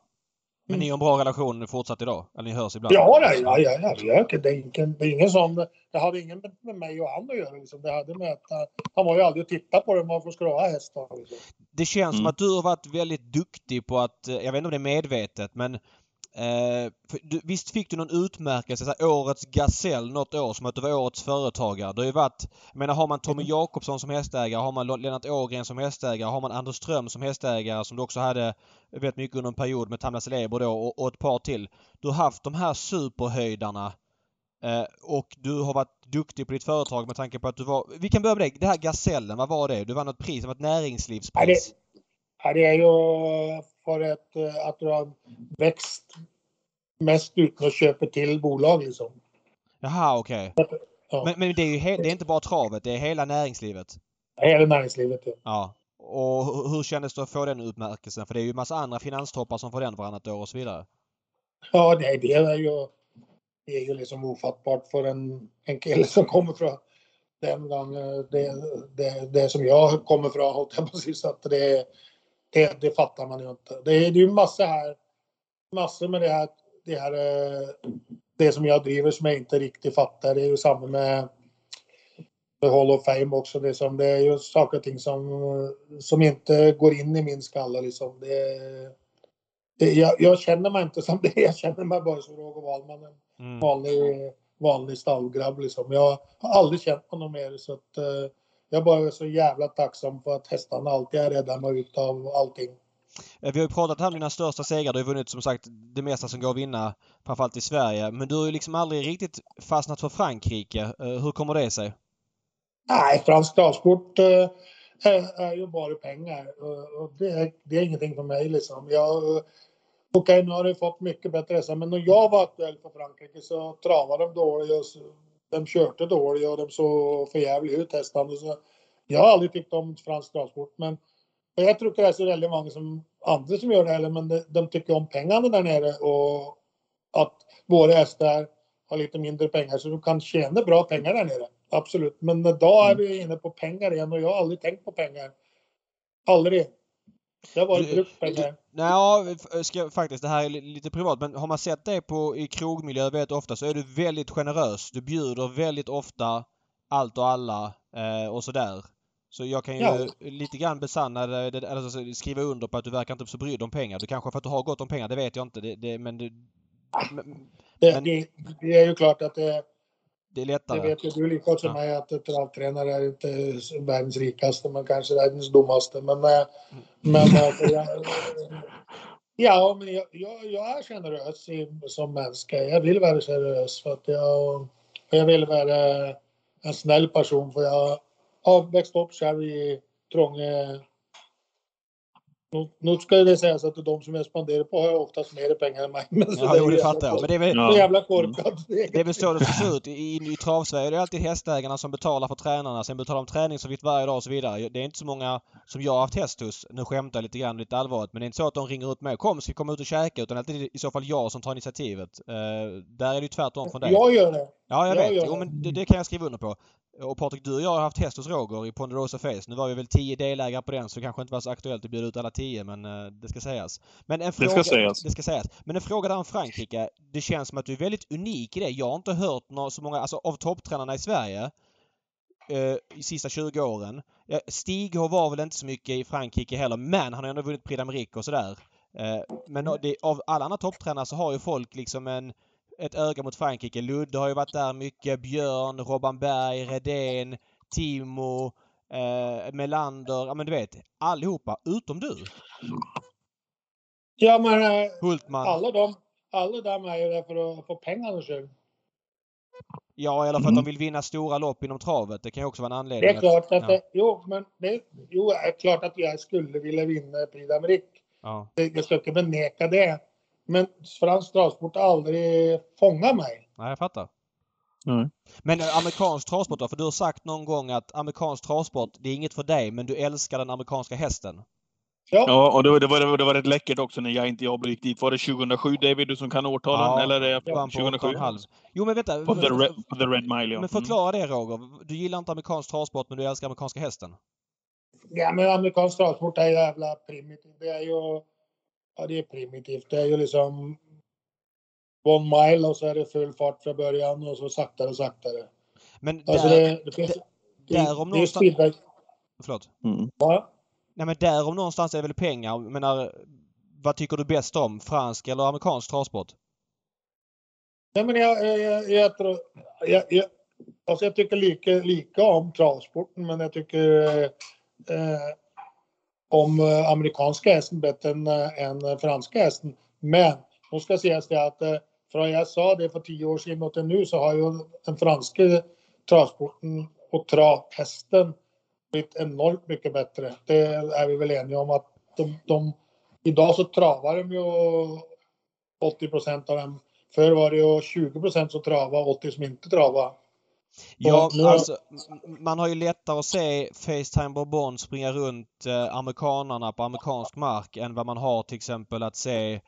Men ni har en bra relation fortsatt idag? Eller ni hörs ibland? Ja, ja, ja, ja, ja. Det, är ingen, det är ingen sån, det hade ingen med- mig och han att göra. Liksom. Det hade med att, eh, han var ju aldrig och tittade på det. Varför ska du ha hästar? Liksom. Det känns som Mm. att du har varit väldigt duktig på att, eh, jag vet inte om det är medvetet men eh, du, visst fick du någon utmärkelse, så här, årets gasell något år som att du var årets företagare. Det har ju varit, jag menar har man Tommy Jakobsson som hästägare, har man Lennart Ågren som hästägare, har man Anders Ström som hästägare som du också hade vet mycket under en period med Tamla Celeber då och, och ett par till. Du har haft de här superhöjdarna eh, och du har varit duktig på ditt företag med tanke på att du var... Vi kan börja med det. Det här Gasellen, vad var det? Du vann något pris, det var ett näringslivspris. Ja, det är ju för ett, eh, att du har växt mest utan att köpa till bolag liksom. Jaha, okej. Ja. Men, men det är ju det är inte bara travet, det är hela näringslivet. Hela näringslivet. Ja. Ja. Och hur, hur kändes det att få den utmärkelsen? För det är ju massa andra finanstoppar som får den varannat år och så vidare. Ja, det, det är ju det är ju liksom ofattbart för en, en kille som kommer från den gången, det, det, det som jag kommer från, hållit jag precis att det, det, det fattar man ju inte. Det är det är ju massor här, massor med det här, det här, eh, det som jag driver som jag inte riktigt fattar. Det är ju samma med, med Hall of Fame också. Det, som, det är ju saker och ting som, som inte går in i min skalle liksom. Det, det, jag, jag känner mig inte som det, jag känner mig bara som Roger Wahlman. En Mm. vanlig, vanlig stallgrabb liksom. Jag har aldrig känt honom mer så att eh, jag bara är så jävla tacksam för att hästarna alltid är rädda mig ut av allting. Eh, Vi har ju pratat här om dina största segrar. Du har vunnit som sagt det mesta som går att vinna, framförallt i Sverige. Men du har ju liksom aldrig riktigt fastnat för Frankrike. Eh, Hur kommer det sig? Nej, fransk travsport eh, är, är ju bara pengar och, det, är, det är ingenting för mig liksom. Jag, Okej, nu har det fått mycket bättre hästar, men när jag var aktuell för Frankrike så travade de dåligt de körde dåligt och de såg för jävligt ut hästarna. Så jag har aldrig tyckt om fransk travsport, men och jag tror inte det är så väldigt många som andra som gör det heller, men de, de tycker om pengarna där nere och att våra hästar har lite mindre pengar så du kan tjäna bra pengar där nere. Absolut, men idag är vi inne på pengar igen och jag har aldrig tänkt på pengar. Aldrig. Bara Du- brukt pengar. Nej, f- ska, faktiskt det här är li- lite privat men har man sett dig på, i krogmiljö väldigt ofta så är du väldigt generös. Du bjuder väldigt ofta allt och alla eh, och sådär. Så jag kan ju Ja. lite grann besanna det, det, alltså skriva under på att du verkar inte så brydd om pengar. Du kanske för att du har gott om pengar, det vet jag inte. Det, det, men det, men Det, Men- det, det är ju klart att det, det är det lättare. vet ju du lika som Ja. mig att travtränare är inte världens rikaste men kanske världens dummaste. Men, eh, men alltså, jag, Ja, men jag, jag, jag är generös i, som människa. Jag vill vara generös för att jag, jag vill vara en snäll person för jag har växt upp själv i trånga nu, nu ska det sägas att de som jag spenderar på har oftast mer pengar än mig. Men så Ja, det är jo, det fattar jag. Men det är väl, Ja. jävla korkat. det är väl så det ser ut. I, i, i travsverige är det alltid hästägarna som betalar för tränarna. Sen betalar de träningsavgift varje dag och så vidare. Det är inte så många som jag har haft häst hos. Nu skämtar jag lite grann, lite allvarligt. Men det är inte så att de ringer ut mig. Kom, ska vi komma ut och käka? Utan det är i så fall jag som tar initiativet. Eh, där är det ju tvärtom från dig. Jag gör det. Ja, jag Ja, vet. Jo, men det, det kan jag skriva under på. Och Patrik, du och jag har haft häst hos Roger i Ponderosa Face. Nu var vi väl tio delägare på den så det kanske inte var så aktuellt att bjuda ut alla tio men eh, det ska sägas. Men en fråga, ska sägas. Det ska sägas. Men en fråga där om Frankrike. Det känns som att du är väldigt unik i det. Jag har inte hört några, så många, alltså av topptränarna i Sverige eh, i sista 20 åren. Stig var väl inte så mycket i Frankrike heller men han har ändå vunnit Prix d'Amérique och sådär. Eh, men det, av alla andra topptränare så har ju folk liksom en ett öga mot Frankrike. Ludde har ju varit där mycket. Björn, Robban Berg, Redén, Timo, eh, Melander. Ja men du vet, allihopa utom du. Ja, men eh, Hultman. alla de, alla de är ju där för att få pengarna själv. Ja, eller för att Mm. de vill vinna stora lopp inom travet. Det kan ju också vara en anledning. Det är klart att ja. det, jo, men det, jo, det är klart att jag skulle vilja vinna Prix d'Amérique. Ja. Jag ska inte beneka det. Men fransk travsport har aldrig fångat mig. Nej, jag fattar. Nej. Men eh, amerikansk travsport då? För du har sagt någon gång att amerikansk travsport, det är inget för dig, men du älskar den amerikanska hästen. Ja, Ja, och det, var- det, var, det var rätt läckert också när jag inte jag gick dit. Var det 2007 David, du som kan årtalen? Ja, Eller är det Vann på 2007? 8,5. Jo men vänta. På the, red, på the Red Mile, ja. Men Mm. förklara det Roger. Du gillar inte amerikansk travsport men du älskar amerikanska hästen. ja men amerikansk travsport är jävla primitivt. Det är ju, ja det är primitivt. Det är ju liksom one mile och så är det full fart från början och så saktare och saktare. Men Alltså där, det, det finns, det, där om det är någonstans- speedway. Förlåt. Mm. Ja. Nej men där om någonstans är det väl pengar. Jag menar, vad tycker du bäst om? Fransk eller amerikansk travsport? Nej, men jag, jag, jag, jag tror... Jag, jag, alltså jag tycker lika, lika om travsporten, men jag tycker eh, eh, om eh, amerikanska hästen bättre än, eh, än eh, franska hästen. Men nu ska sägas det att från jag sa det för tio år sedan och till nu så har ju den franska travsporten och travhästen blivit enormt mycket bättre. Det är vi väl eniga om att de, de idag så travar de ju 80 procent av dem Förr var det ju 20 procent som travade och 80 som inte travade. Ja, alltså man har ju lättare att se Facetime Bourbon springa runt eh, amerikanarna på amerikansk mark än vad man har till exempel att se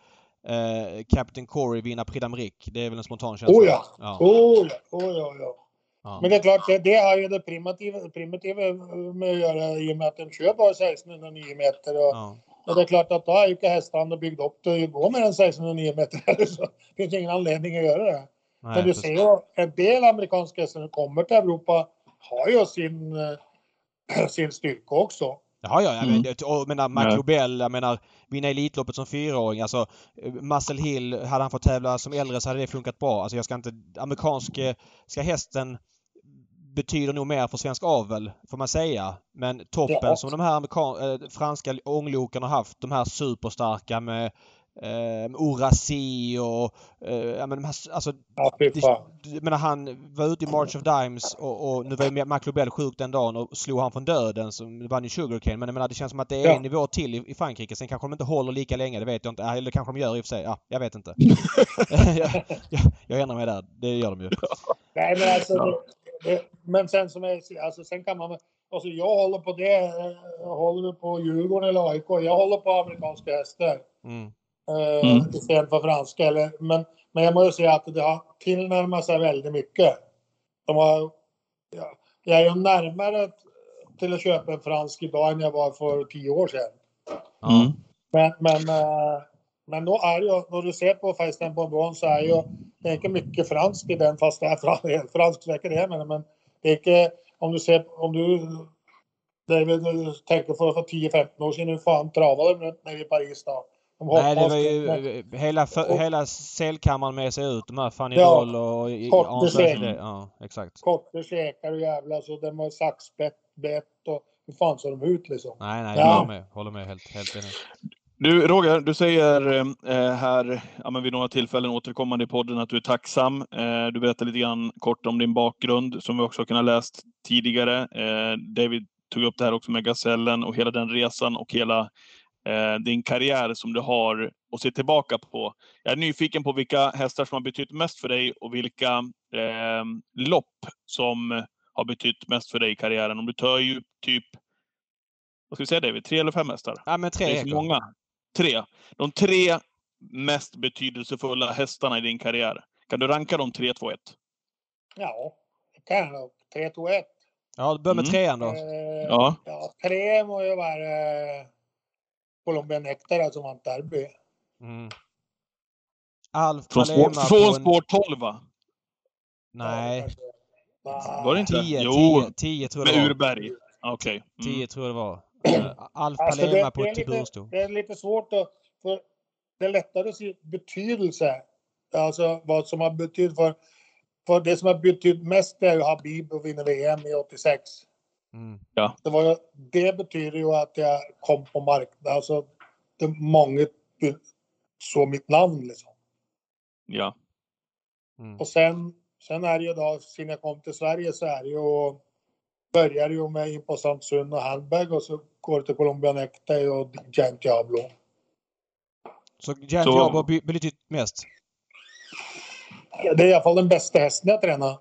eh, Captain Corey vinna Prix d'Amérique. Det är väl en spontan känsla? Oh ja. ja. Oh, ja, oh, ja, ja. ja. Men det är klart, det, det har ju det primitiva, primitiva med att göra i och med att de kör bara 1609 meter. Och, ja. och det är klart att då har ju inte hästarna byggt upp det att gå med den 1609 meter. Så det finns ingen anledning att göra det. Nej, Men du precis. ser ju, en del amerikanska hästar som kommer till Europa har ju sin, eh, sin styrka också. Ja, ja, jag Mm. vet, och jag menar Ja. Lobel, jag menar vinna Elitloppet som fyraåring. Alltså eh, Muscle Hill, hade han fått tävla som äldre så hade det funkat bra. Alltså jag ska inte... Amerikanske ska hästen betyder nog mer för svensk avel, får man säga. Men toppen Ja. som de här amerikan, eh, franska ångloken har haft, de här superstarka med eh, Orasi och eh, ja, men de här, alltså Ja, det, jag menar han var ute i March of Dimes och, och nu var ju Mac Lobel sjuk den dagen och slog han från döden som vann ju Sugarcane. Men jag menar det känns som att det är Ja. en nivå till i, i Frankrike. Sen kanske de inte håller lika länge, det vet jag inte. Eller kanske de gör i och för sig. Ja, jag vet inte. jag, jag, jag ändrar mig där. Det gör de ju. Nej, men alltså, Ja. det, men sen som jag säger, alltså sen kan man, alltså jag håller på det, eh, jag håller på Djurgården eller AIK, jag håller på amerikanska hästar. Mm. Eh, Mm. Istället för franska. Eller, men, men jag måste säga att det har tillnärmat sig väldigt mycket. De har, ja, jag är ju närmare till att köpa en fransk idag än jag var för tio år sedan. Mm. Men, men, eh, men då är ju, när du ser på Feisten Bonbon så är ju det är inte mycket franskt i den fast det är helt franskt säkert det men, men det är inte, om du ser, om du det är väl, du tänker för, för 10-15 år sedan, hur fan travade de runt nere i Paris då? De Nej, det var ju hela, för, hela selkammaren med sig ut. De här Fanny Ja, Doll och i- kort Hans besked. Lasse- Ja, exakt. Kotte, käkar och jävla så de har saxbett bett och hur fan ser de ut liksom? Nej, nej, jag Ja. håller med. Håller med helt, helt enig. Du Roger, du säger eh, här ja, men vid några tillfällen återkommande i podden att du är tacksam. Eh, du berättar lite grann kort om din bakgrund som vi också har kunnat läst tidigare. Eh, David tog upp det här också med Gazellen och hela den resan och hela eh, din karriär som du har att se tillbaka på. Jag är nyfiken på vilka hästar som har betytt mest för dig och vilka eh, lopp som har betytt mest för dig i karriären. Om du tar ju typ, vad ska vi säga David, tre eller fem hästar? Ja, men tre Det är så många. Tre. De tre mest betydelsefulla hästarna i din karriär. Kan du ranka dem 3, 2, 1? Ja, det kan jag nog. 3, 2, 1. Ja, börja med Mm. trean då. Eh, Ja. ja. Tre må ju vara Colombia Nectar som vann derby. Mm. Alf Från spår, från spår 12 va? Nej. Var det inte? 10, Jo, 10, 10 tror jag med det var. Urberg. Okej. 10 Mm. tror jag det var. Alf Alltså, Palema det, på ett lite, bursto. det är lite svårt att... För det är lättare att se betydelse. Alltså vad som har betytt för... För det som har betytt mest är ju Habib och vinna VM i 86. Mm. Det, var, det betyder ju att jag kom på marknaden. Alltså, det många såg mitt namn liksom. Ja. Mm. Och sen, sen är det ju då, sen jag kom till Sverige så är det ju, börjar ju med in på Sandsund och Handbag och så går det till Colombia Nectar och Giant Diablo. Så Giant Så- Diablo har betytt mest? Ja, Det är i alla fall den bästa hästen jag tränar.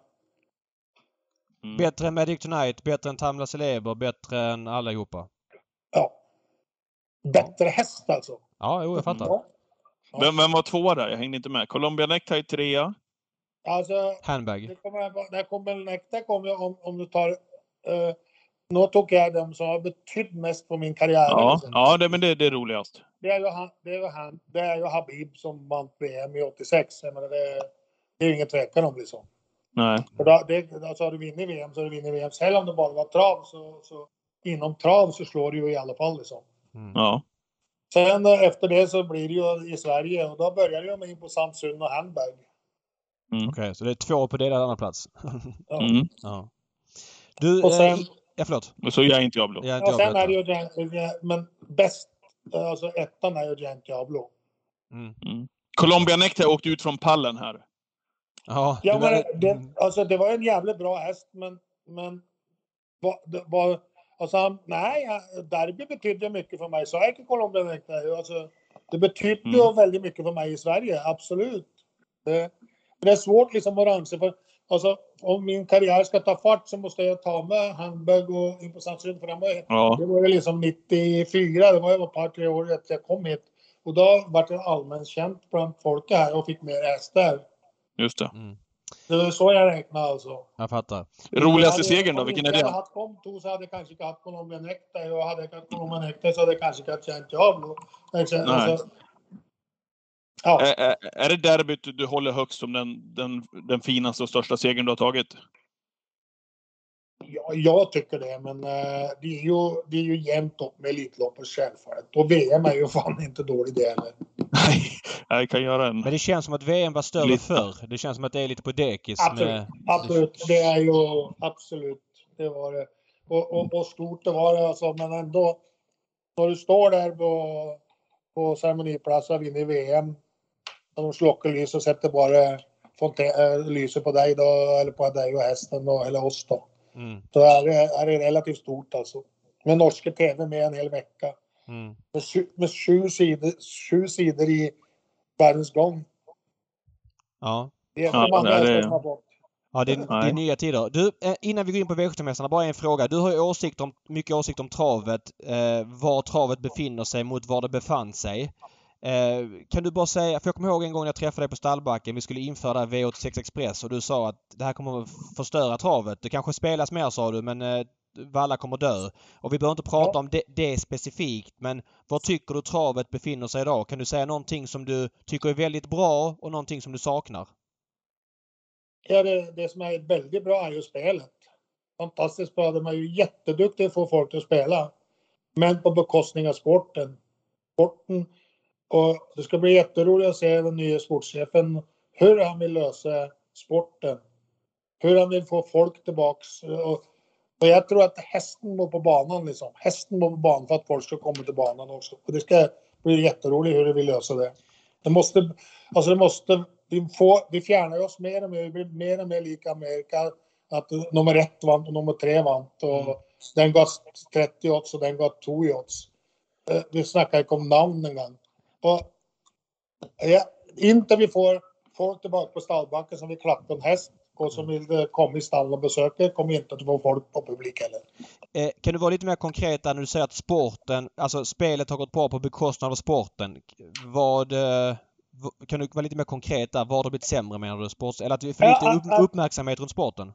Mm. Bättre än Magic Tonight, bättre än Tamla Celeber, bättre än allihopa? Ja. Bättre häst alltså. Ja, jo, jag fattar. Ja. Vem, vem var tvåa där? Jag hängde inte med. Colombia Necktie trea. Alltså, Handbag. det kommer, det kommer Nectar kommer om, om du tar... Uh, nu tog jag dem som har betytt mest på min karriär. Ja, liksom. ja det, men det, det är roligast. Det är ju han, det är ju han, det är ju Habib som vann VM i 86. Jag menar, det, det är ju ingen tvekan om liksom. Nej. För då, det, alltså har du vunnit VM så har du vunnit VM. Sen om det bara var trav så, så inom trav så slår du ju i alla fall liksom. Mm. Ja. Sen eh, efter det så blir det ju i Sverige och då börjar jag med in på Samsung och Handbag. Okej, så det är två på delad andra plats. Ja. Mm. ja. Du, Och sen, eh, ja förlåt. Men så jag inte Diablo. Jag, ja, sen är det ju Giant, men bäst, eh, alltså ettan är ju Giant Diablo. Mm. Mm. Colombia Necktie åkte ut från pallen här. Ja, Ja, det men var- det, mm. alltså, det var en jävligt bra häst, men, men det var, alltså, han- nej, derby betydde mycket för mig. Så jag inte Colombia Nectar. Alltså, det betydde Mm. väldigt mycket för mig i Sverige, absolut. Det, det är svårt liksom att ranka för alltså, om min karriär ska ta fart så måste jag ta med Hamburg och det var, Ja. det var ju liksom 94, det var ju ett par tre år efter jag kom hit. Och då var det allmänt känt bland folket här och fick mer hästar. Just det. Mm. Det är så jag räknar alltså. Jag fattar. Roligaste segern då? om Vilken är jag det? hade haft Comto så hade jag kanske inte haft Colombia Nectar. Och hade jag haft Colombia Nectar så hade jag kanske inte haft Giant Diablo. Alltså, ja, Är, är, är det derbyt du håller högst som den, den, den finaste och största segern du har tagit? Ja, jag tycker det. Men eh, det, är ju, det är ju jämnt upp med Elitloppet självfallet. Och VM är ju fan inte dålig det heller. Nej, jag kan göra en... Men det känns som att VM var större Lite. förr. Det känns som att det är lite på dekis. Absolut. Med... Absolut. Det är ju absolut. Det var det. Och, och, och stort det var det alltså. Men ändå. När du står där på, på ceremoniplatsen och vinner VM. Och de slockar lys och sätter bara fontä- äh, lyset på dig då. Eller på dig och hästen då. Eller oss då. Mm. Så är det, är det relativt stort alltså. Med norska TV med en hel vecka. Mm. Med, sju, med sju, sidor, sju sidor i världens gång. Ja. Det är Ja, det- som har fått. Ja, det, är- det är nya tider. Du, eh, innan vi går in på V75-hästarna, bara en fråga. Du har ju åsikt om, mycket åsikt om travet. Eh, var travet befinner sig mot var det befann sig. Eh, kan du bara säga, för jag kommer ihåg en gång när jag träffade dig på stallbacken, vi skulle införa det här V86 Express och du sa att det här kommer att förstöra travet. Det kanske spelas mer sa du, men eh, Valla kommer dö. Och vi behöver inte prata Ja. om det, det specifikt, men var tycker du travet befinner sig idag? Kan du säga någonting som du tycker är väldigt bra och någonting som du saknar? Ja, det, det som är väldigt bra är ju spelet. Fantastiskt bra. De är ju jätteduktiga på att få folk att spela. Men på bekostning av sporten. Sporten. Och det ska bli jätteroligt att se den nya sportchefen. Hur han vill lösa sporten. Hur han vill få folk tillbaks. Och, och jag tror att hästen mår på banan liksom. Hästen mår på banan för att folk ska komma till banan också. Och det ska, det jätteroligt hur vi löser det. Det måste, alltså det måste, vi, får, vi fjärnar oss mer och mer, vi blir mer och mer lika Amerika. Att nummer ett vann och nummer tre vann. Och Mm. Den gav 30 odds och den gav 2 odds. Eh, Vi snackar inte om namn engang. Och ja, inte vi får folk tillbaka på stallbacken som vill klappa en häst och som vill eh, komma i stallen och besöka, kommer inte att få folk på publik heller. Eh, kan du vara lite mer konkret när du säger att sporten, alltså spelet har gått bra på bekostnad av sporten. Vad... Eh, kan du vara lite mer konkret där? Vad har det blivit sämre menar du? Sports, eller att för Ja, lite ja, upp, ja. uppmärksamhet runt sporten?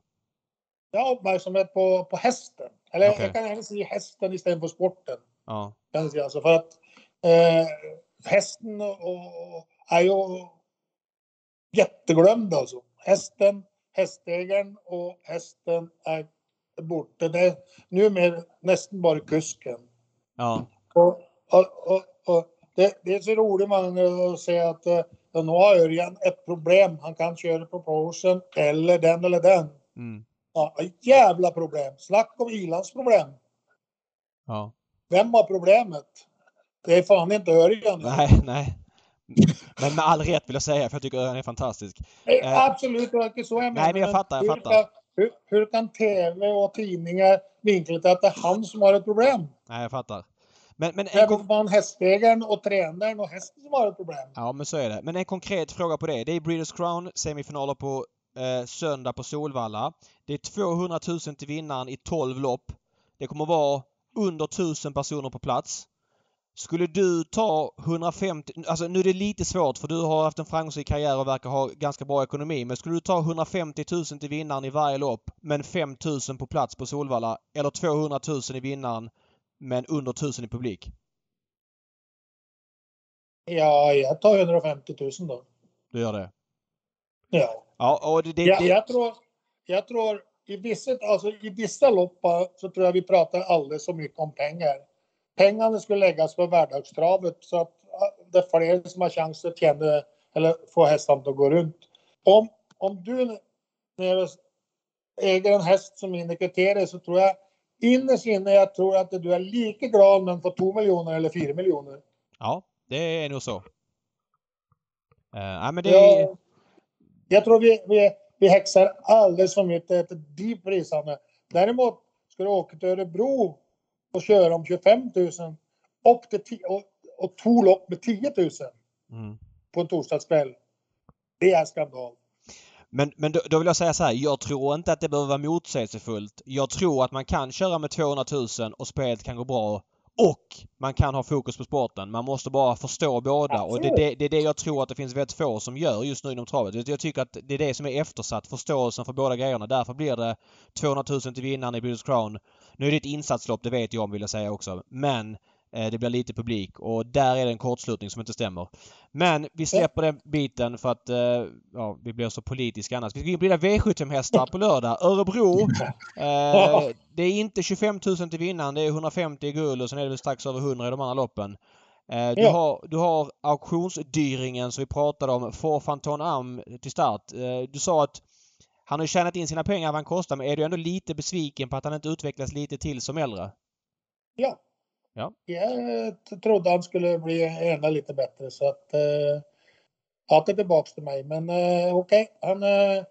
Har uppmärksamhet på, på hästen. Eller Okej. jag kan gärna säga hästen istället för sporten. Ja. Alltså för att eh, hästen och, och, är ju jätteglömd alltså. Hästen, hästägaren och hästen är borta. Det är numera nästan bara kusken. Ja. Och, och, och, och det, det är så roligt gånger att se att eh, ja, nu har Örjan ett problem. Han kan köra proportion eller den eller den. Mm. Ja, jävla problem. Snack om ilandsproblem. Ja. Vem har problemet? Det är fan inte Örjan. Nej, nej. Men med all rätt vill jag säga för jag tycker den är fantastisk. Nej, Eh, Absolut, det var inte så jag Nej, men jag fattar, jag fattar. Hur, hur kan tv och tidningar vinkla att det är han som har ett problem? Nej, jag fattar. Men, men Det en, kon- fan hästägaren och tränaren och hästen som har ett problem. ja, men så är det. Men en konkret fråga på det. Det är Breeders Crown semifinaler på eh, söndag på Solvalla. Det är 200 000 till vinnaren i 12 lopp. Det kommer vara under 1000 personer på plats. Skulle du ta 150, alltså nu är det lite svårt för du har haft en framgångsrik karriär och verkar ha ganska bra ekonomi. Men skulle du ta 150 000 till vinnaren i varje lopp men 5 000 på plats på Solvalla eller 200 000 i vinnaren men under 1000 i publik? Ja, jag tar 150 000 då. Du gör det? Ja. Ja, och det... det, Jag, jag tror, jag tror i vissa, alltså i vissa lopp så tror jag vi pratar alldeles för mycket om pengar. Pengarna skulle läggas på vardagstravet så att ja, det är fler som har chans att tjäna eller få hästarna att gå runt. Om, om du när äger en häst som vinner kriterier så tror jag innerst inne jag tror att du är lika glad om den får 2 miljoner eller 4 miljoner. Ja, det är nog så. Uh, men det. Jag, jag tror vi, vi, vi häxar alldeles för mycket efter de priserna. Däremot ska du åka till Örebro och köra om 25 000 upp till ti- och, och två lopp med 10 000 Mm. på en torsdagskväll. Det är skandal. Men, men då, då vill jag säga så här. Jag tror inte att det behöver vara motsägelsefullt. Jag tror att man kan köra med 200 000 och spelet kan gå bra. Och man kan ha fokus på sporten. Man måste bara förstå båda. Och det, det, det är det jag tror att det finns väldigt få som gör just nu inom travet. Jag tycker att det är det som är eftersatt. Förståelsen för båda grejerna. Därför blir det 200 000 till vinnaren i British Crown. Nu är det ett insatslopp, det vet jag om vill jag säga också. Men det blir lite publik och där är det en kortslutning som inte stämmer. Men vi släpper den biten för att eh, ja, vi blir så politiska annars. Vi ska in på dina V75-hästar på lördag. Örebro. Eh, det är inte 25 000 till vinnaren. Det är 150 i guld och sen är det väl strax över 100 i de andra loppen. Eh, du, har, du har auktionsdyringen som vi pratade om, For Fanton Am till start. Eh, du sa att han har tjänat in sina pengar vad han kostar men är du ändå lite besviken på att han inte utvecklas lite till som äldre? Ja. Ja. Jag trodde han skulle bli ännu lite bättre så att eh, det är tillbaks till mig. Men eh, okej, han eh,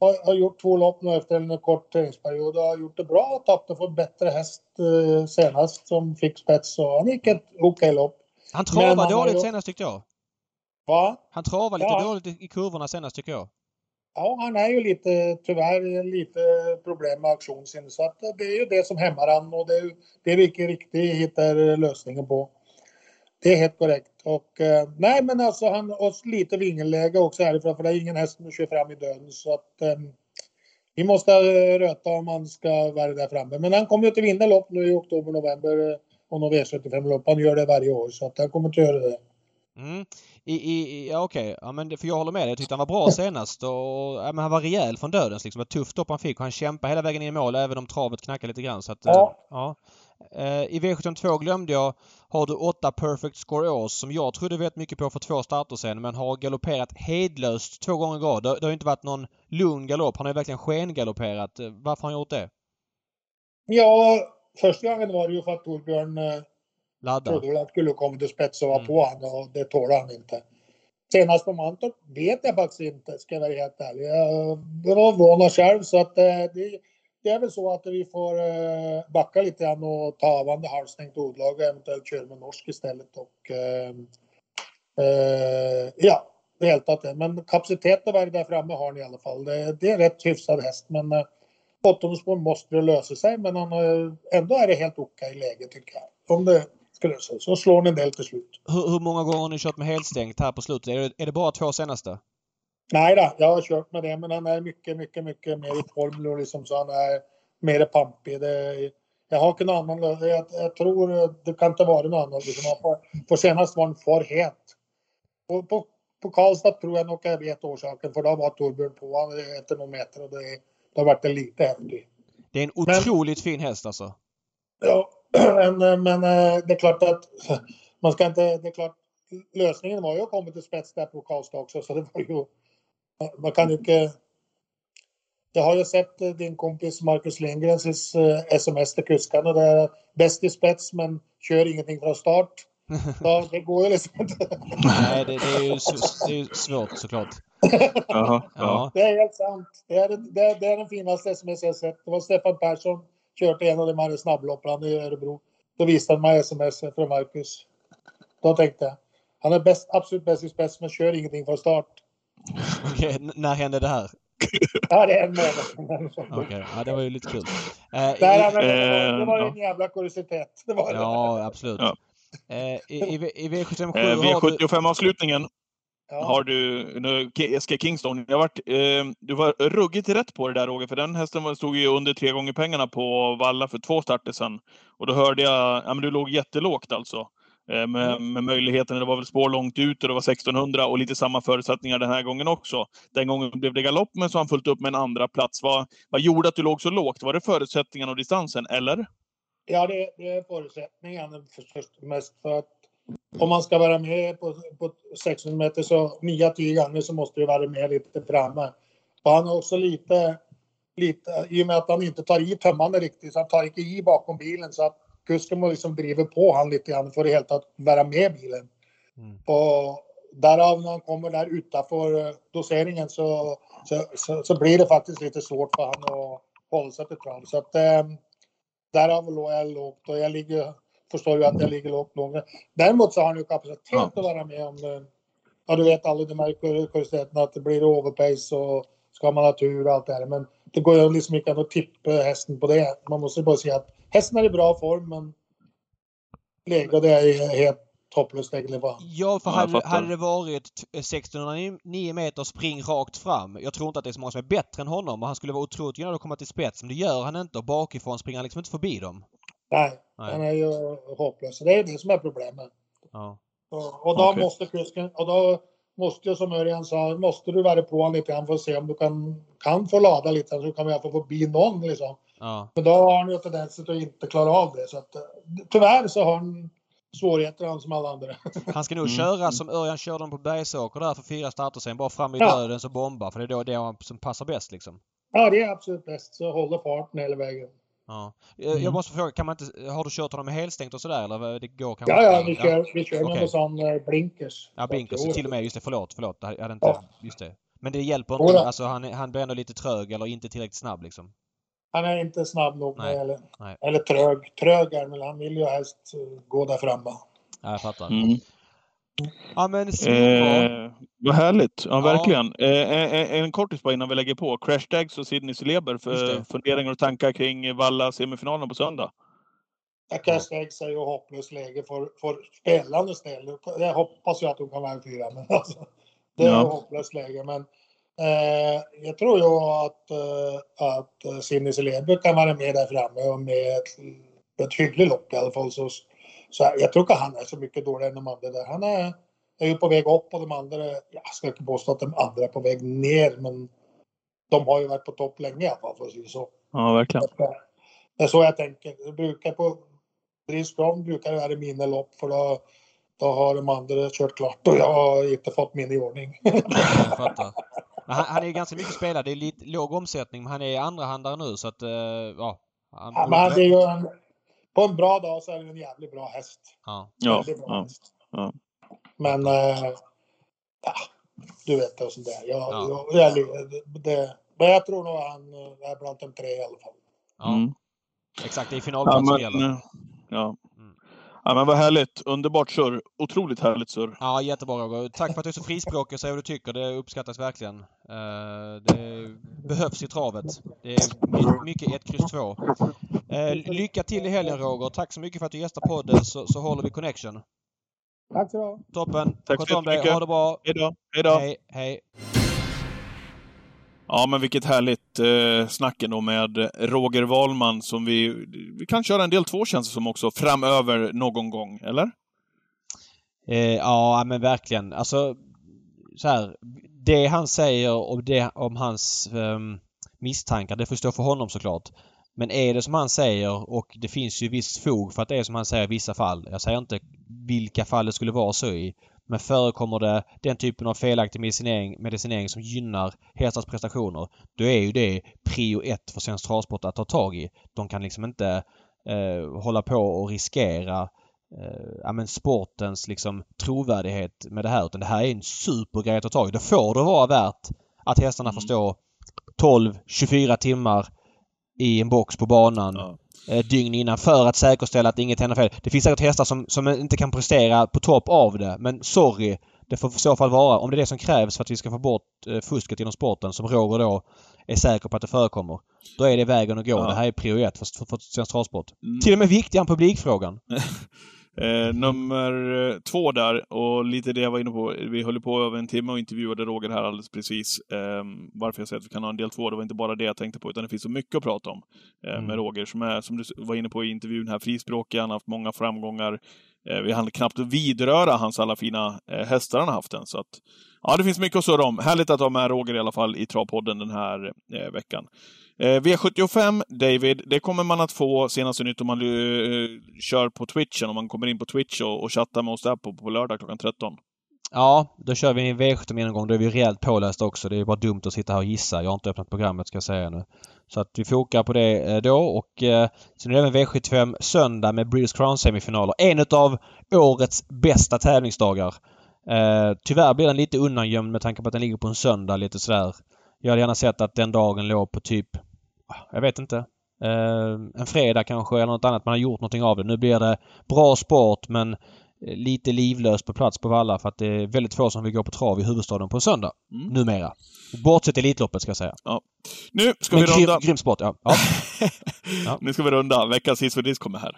har, har gjort två lopp nu efter en kort träningsperiod och har gjort det bra. Tappade för bättre häst eh, senast som fick spets så han gick ett okej lopp. Han har dåligt ju- senast tyckte jag. Va? Han travar lite Ja. dåligt i kurvorna senast tycker jag. Ja, han är ju lite, tyvärr lite problem med auktionssinne. Så att det är ju det som hämmar han och det är det vi inte riktigt hittar lösningen på. Det är helt korrekt. Och eh, nej, men alltså han har lite vingelläge också härifrån för det är ingen häst som kör fram i döden så att eh, vi måste eh, röta om han ska vara där framme. Men han kommer ju att vinna lopp nu i oktober, november eh, och någon V75-lopp. Han gör det varje år så att han kommer att göra det. Mm. I, i, ja, okej. Ja, men för jag håller med dig. Jag tyckte han var bra senast och ja, men han var rejäl från dödens liksom. Ett tufft stopp han fick och han kämpade hela vägen in i mål även om travet knackade lite grann. Så att, Ja. eh, ja. Eh, I V72 glömde jag har du åtta Perfect Score Ås som jag trodde vet mycket på för två starter sen men har galopperat hedlöst två gånger i rad. Det, det har inte varit någon lugn galopp. Han har ju verkligen skengalopperat. Varför har han gjort det? Ja, första gången var det ju för att Torbjörn eh, Ladda. trodde att skulle komma till spets och vara Mm. på han och det tålde han inte. Senast på Mantorp vet jag faktiskt inte, ska jag vara helt ärlig. Jag var förvånad själv så att eh, det, det är väl så att vi får eh, backa lite grann och ta avande halvstängt odlag och eventuellt köra med norsk istället och eh, eh, ja, det att det. Men kapacitet och väg där framme har ni i alla fall. Det, det är rätt hyfsad häst men eh, åttonde måste det lösa sig men han, ändå är det helt okej läge tycker jag. Om det sig så slår ni en del till slut. Hur, hur många gånger har ni kört med helstängt här på slutet? Är det, är det bara två senaste? Nej då, jag har kört med det, men han är mycket, mycket, mycket mer i form och liksom så han är mer pampig. Det, jag har annan lösning. Jag, jag tror det kan inte vara någon annan. Liksom. Får- För senast var han för het. På, på, på Karlstad tror jag nog jag vet orsaken, för då var Torbjörn på honom efter några meter och det, det har varit en lite häftig. Det är en Men- otroligt fin häst alltså. Ja, men, men eh, det är klart att man ska inte, det är klart, lösningen var ju att komma till spets där på Karlstad också, så det var ju, man kan ju inte, jag har ju sett eh, din kompis Marcus Lindgrens eh, sms till kuskarna där, bäst i spets men kör ingenting från start. Så det går ju liksom inte. Nej, det, det, är ju, det är ju svårt såklart. Jaha, ja. Ja. Det är helt sant. Det är, det är, det är den finaste sms jag sett. Det var Stefan Persson kört en av de här snabblopparna i Örebro. Då visade han mig sms från Marcus. Då tänkte jag, han är bäst, absolut bäst i spets men kör ingenting från start. Okej, när hände det här? Ja, det är en månad. Okej, ja, det var ju lite kul. Eh, Nej, i, men det var, det var ju Eh, en jävla kuriositet. Det var det. ja, absolut. Ja. Eh, i, i, I V757 Eh, har du... V75-avslutningen Ja. har du nu, SK Kingston. Jag varit, eh, du var ruggigt rätt på det där Roger, för den hästen stod ju under tre gånger pengarna på Valla för två starter sedan. Och då hörde jag, ja men du låg jättelågt alltså. Eh, med, med möjligheten, det var väl spår långt ut och det var 1600 och lite samma förutsättningar den här gången också. Den gången blev det galopp, men så har han fullt upp med en andra plats. Vad, vad gjorde att du låg så lågt? Var det förutsättningarna och distansen, eller? Ja, det, det är förutsättningen förstås mest för att om man ska vara med på, på 600 meter så 9-10 gånger så måste du vara med lite framme. Och han har också lite, lite, i och med att han inte tar i tömmande riktigt, så han tar inte i bakom bilen så att kusken må liksom driver på han lite grann för att helt att vara med bilen. Mm. Och därav när han kommer där utanför eh, doseringen så, så, så, så blir det faktiskt lite svårt för han att hålla sig till trav. Så att eh, därav låg jag lågt och jag ligger, förstår ju att jag ligger lågt nog. Däremot så har han ju kapacitet Ja. att vara med om det. Ja, du vet alla de här kur- kuriositeterna att det blir overpace och ska man ha tur och allt det här. Men det går ju liksom inte att tippa hästen på det. Man måste bara säga att hästen är i bra form men läge och det är helt hopplöst egentligen han. Ja, för hade, hade det varit t- 1609 meter spring rakt fram. Jag tror inte att det är så många som är bättre än honom och han skulle vara otroligt gynnad att komma till spets. Men det gör han inte och bakifrån springer han liksom inte förbi dem. Nej, Nej. han är ju hopplös. Det är det som är problemet. Ja. Och, och då Okej. måste kusken, och då måste ju som Örjan sa, måste du vara på honom lite grann för att se om du kan, kan få lada lite så kan vi i alla fall få förbi någon liksom. Ja. Men då har han ju tendensen att inte klara av det. Så att, tyvärr så har han svårigheter han som alla andra. Han ska nog Mm. köra som Örjan körde dem på Bergsåker där för fyra starter sen. Bara fram i Ja. döden så bomba. För det är då det som passar bäst liksom. Ja, det är absolut bäst. Så hålla farten hela vägen. Ja. Jag, Mm. jag måste fråga, kan man inte, har du kört honom med helstängt och sådär eller? Det går kanske Ja, ja, vi kör, vi kör Okej. med sån eh, blinkers. Ja, blinkers. Till och med. Just det. Förlåt. Förlåt. Jag hade inte... Ja. Just det. Men det hjälper inte. Alltså han, han blir ändå lite trög eller inte tillräckligt snabb liksom. Han är inte snabb nog. Nej, Eller, nej. eller trög. Trög är men han vill ju helst eh, gå där framme. Ja, jag fattar. Mm. Ja men. Eh, vad härligt. Ja, Ja. verkligen. Eh, en, en kortis bara innan vi lägger på. Crash Dags och Sidney Celeber för funderingar och tankar kring Valla semifinalen på söndag. Jag kastar ägg sig och hopplöst läge för, för spelarnas del. Jag hoppas ju att de kan vara fyra, men alltså, det är Ja. hopplöst läge. Men eh, jag tror ju att, eh, att eh, Sidney Celeber kan vara med där framme och med ett, ett hyggligt lopp i alla fall. Så, så jag tror inte han är så mycket dåligare än de andra där. Han är, är ju på väg upp och de andra, jag ska inte påstå att de andra är på väg ner, men de har ju varit på topp länge i alla fall för att säga så. Ja, verkligen. Det är så jag tänker. Det brukar på Drivström brukar det vara mina lopp för då, då har de andra kört klart och jag har inte fått min i ordning. Jag han, han är ju ganska mycket spelad. Det är lite låg omsättning men han är andrahandare nu så att eh, ja. Han, Ja, men han är ju på en bra dag så är det en jävligt bra häst. Ja. Ja, bra ja, häst. ja. Men, äh, ja, du vet det sånt där. Jag, Ja. jag, jag, det, men jag tror nog han eh, är bland de tre i alla fall. ja. Mm. Exakt, det är Ja, finalplats som men, gäller. ja. Ja, men vad härligt. Underbart surr. Otroligt härligt surr. Ja, jättebra Roger. Tack för att du är så frispråkig och säger vad du tycker. Det uppskattas verkligen. Eh, det behövs i travet. Det är my- mycket 1, kryss 2. Eh, lycka till i helgen Roger. Tack så mycket för att du gästar podden så, så håller vi connection. Tack så du ha. Toppen. Tack Sköt så jättemycket. Ha det bra. Hej då. Hej då. Hej, hej. Ja, men vilket härligt eh, snack ändå med Roger Wahlman som vi... Vi kan köra en del två känns det som också framöver någon gång, eller? Eh, ja, men verkligen. Alltså, så här. Det han säger och det, om hans eh, misstankar, det får stå för honom såklart. Men är det som han säger och det finns ju visst fog för att det är som han säger i vissa fall. Jag säger inte vilka fall det skulle vara så i. Men förekommer det den typen av felaktig medicinering, medicinering som gynnar hästars prestationer, då är ju det prio ett för svensk travsport att ta tag i. De kan liksom inte eh, hålla på och riskera eh, ja, men sportens liksom trovärdighet med det här. Utan det här är en supergrej att ta tag i. Då får det vara värt att hästarna får Mm. stå 12-24 timmar i en box på banan Ja. Eh, dygn innan för att säkerställa att inget händer fel. Det finns säkert hästar som, som inte kan prestera på topp av det. Men sorry, det får i så fall vara, om det är det som krävs för att vi ska få bort eh, fusket inom sporten, som Roger då är säker på att det förekommer. Då är det vägen att gå. Ja. Det här är prio ett för, för, för svensk travsport. Mm. Till och med viktigare än publikfrågan. Eh, nummer eh, två där, och lite det jag var inne på. Vi höll på över en timme och intervjuade Roger här alldeles precis. Eh, varför jag säger att vi kan ha en del två, det var inte bara det jag tänkte på, utan det finns så mycket att prata om eh, Mm. med Roger, som är, som du var inne på i intervjun här, frispråkig, han har haft många framgångar. Eh, vi hann knappt vidröra hans alla fina eh, hästar han har haft än, så att ja, det finns mycket att surra om. Härligt att ha med Roger i alla fall i Travpodden den här veckan. Eh, V75, David, det kommer man att få senaste nytt om man eh, kör på Twitchen, om man kommer in på Twitch och, och chattar med oss där på, på lördag klockan 13. Ja, då kör vi en V75-genomgång. Då är vi rejält pålästa också. Det är bara dumt att sitta här och gissa. Jag har inte öppnat programmet ska jag säga nu. Så att vi fokar på det eh, då och eh, sen är det även V75 söndag med Breeders Crown semifinaler. En utav årets bästa tävlingsdagar. Eh, tyvärr blir den lite undangömd med tanke på att den ligger på en söndag lite sådär. Jag hade gärna sett att den dagen låg på typ, jag vet inte, eh, en fredag kanske eller något annat. Man har gjort någonting av det. Nu blir det bra sport men eh, lite livlöst på plats på Valla för att det är väldigt få som vill gå på trav i huvudstaden på en söndag. Mm. Numera. Bortsett Elitloppet ska jag säga. Nu ska Men vi runda. grym, grym sport, ja. ja. Ja. nu ska vi runda. Veckans hiss för diss kommer här.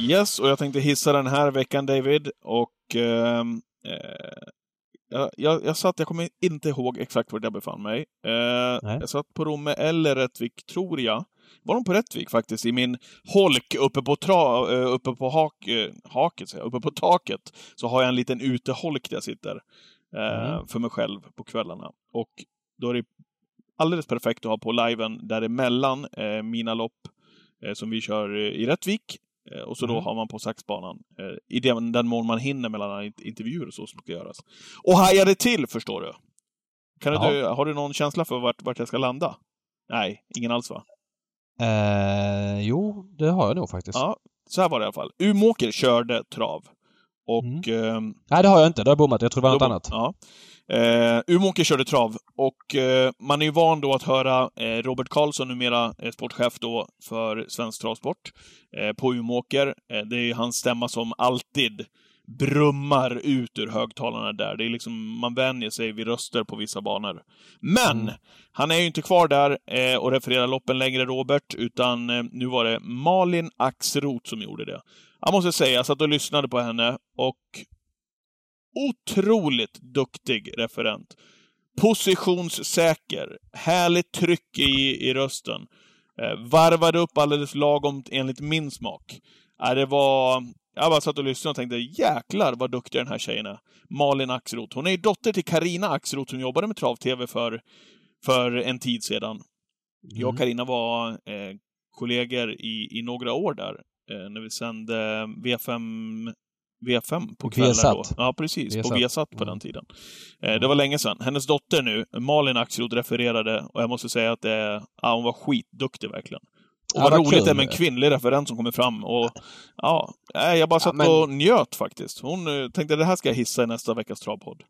Yes, och jag tänkte hissa den här veckan, David. Och ehm, eh, jag, jag, jag satt, jag kommer inte ihåg exakt var jag befann mig. Eh, jag satt på Romme eller Rättvik, tror jag. Var de på Rättvik faktiskt, i min holk uppe på, tra, eh, uppe på hak, eh, haket, säger jag, uppe på taket, så har jag en liten uteholk där jag sitter. Eh, Mm. För mig själv på kvällarna. Och då är det alldeles perfekt att ha på liven däremellan eh, mina lopp eh, som vi kör eh, i Rättvik. Eh, och så då Mm. har man på saxbanan. Eh, I den, den mån man hinner mellan intervjuer och så som ska göras. Och hajade till, förstår du. Kan du Ja. har du någon känsla för vart, vart jag ska landa? Nej, ingen alls va? Eh, jo, det har jag nog faktiskt. Ja, så här var det i alla fall. Umåker körde trav. Och ehm, Nej, det har jag inte. Det har jag bommat. Jag tror det var något Då- annat. Ja. Eh, Umeåker körde trav och eh, man är ju van då att höra eh, Robert Karlsson, numera eh, sportchef då för Svensk Travsport, eh, på Umeåker. Eh, det är ju hans stämma som alltid brummar ut ur högtalarna där. Det är liksom, man vänjer sig vid röster på vissa banor. Men! Mm. Han är ju inte kvar där eh, och refererar loppen längre, Robert, utan eh, nu var det Malin Axroth som gjorde det. Jag måste säga, jag satt och lyssnade på henne och otroligt duktig referent. Positionssäker, härligt tryck i, i rösten. Eh, varvade upp alldeles lagom enligt min smak. Eh, det var... Jag bara satt och lyssnade och tänkte jäklar vad duktig den här tjejen är. Malin Axroth. Hon är ju dotter till Karina Axroth som jobbade med trav-tv för, för en tid sedan. Jag och Mm. Karina var eh, kollegor i, i några år där. Eh, när vi sände V5 V5 på kvällen Viasat. då. Ja, precis. På Viasat. Viasat på Mm. den tiden. Eh, det var länge sedan. Hennes dotter nu, Malin Axelrod, refererade och jag måste säga att det, ja, hon var skitduktig verkligen. Och Ja, vad roligt kul. det är med en kvinnlig referent som kommer fram. Och, ja, jag bara satt men- och njöt faktiskt. Hon eh, tänkte det här ska jag hissa i nästa veckas travpodd.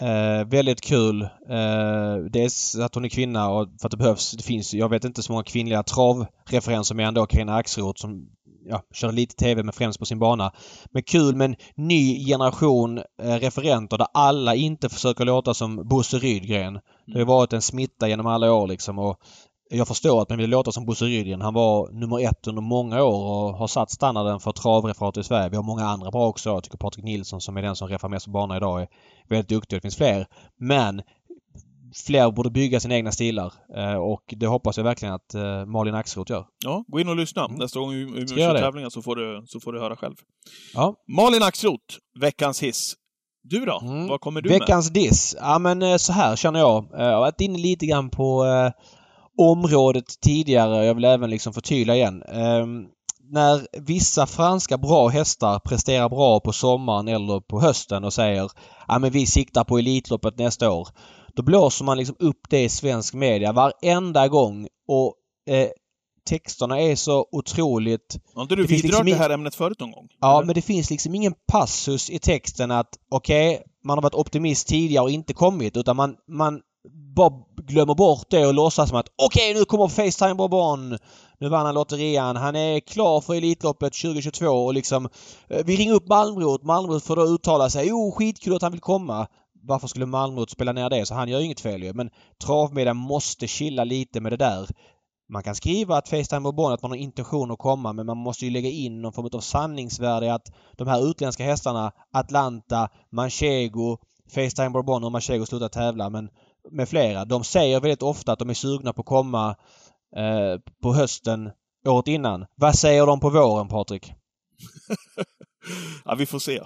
Eh, väldigt kul. Eh, dels att hon är kvinna och för att det behövs. Det finns, jag vet inte så många kvinnliga travreferenser men ändå Carina Axelroth som ja, kör lite TV men främst på sin bana. Men kul med en ny generation eh, referenter där alla inte försöker låta som Bosse Rydgren. Det har ju varit en smitta genom alla år liksom och jag förstår att man vill låta som Bosse Rydgren. Han var nummer ett under många år och har satt standarden för travreferat i Sverige. Vi har många andra bra också. Jag tycker Patrik Nilsson som är den som refererar mest på bana idag är väldigt duktig. Det finns fler. Men fler borde bygga sina egna stilar eh, och det hoppas jag verkligen att eh, Malin Axelroth gör. Ja, gå in och lyssna. Mm. Nästa gång vi kör tävlingar så får, du, så får du höra själv. Ja. Malin Axelroth, veckans hiss. Du då? Mm. Vad kommer du med? Veckans diss. Ja men eh, så här känner jag. Jag har varit inne lite grann på området tidigare. Jag vill även liksom förtydliga igen. Ehm, när vissa franska bra hästar presterar bra på sommaren eller på hösten och säger ja men vi siktar på Elitloppet nästa år. Då blåser man liksom upp det i svensk media varenda gång och eh, texterna är så otroligt Har inte du finns vidrört liksom det här ämnet förut någon gång? Ja, Eller? men det finns liksom ingen passus i texten att okej, man har varit optimist tidigare och inte kommit utan man, man bara glömmer bort det och låtsas som att okej, nu kommer Facetime Bourbon. Nu vann han lotterian. Han är klar för Elitloppet 2022 och liksom eh, vi ringer upp Malmrot. Malmrot får då uttala sig. Jo, skitkul att han vill komma. Varför skulle Malmrot spela ner det? Så han gör ju inget fel ju. Men travmedia måste chilla lite med det där. Man kan skriva att Facetime Bourbon att man har intention att komma men man måste ju lägga in någon form av sanningsvärde i att de här utländska hästarna Atlanta, Manchego, Facetime Bourbon och Manchego slutar tävla men med flera. De säger väldigt ofta att de är sugna på att komma eh, på hösten året innan. Vad säger de på våren Patrik? Ja, vi får se.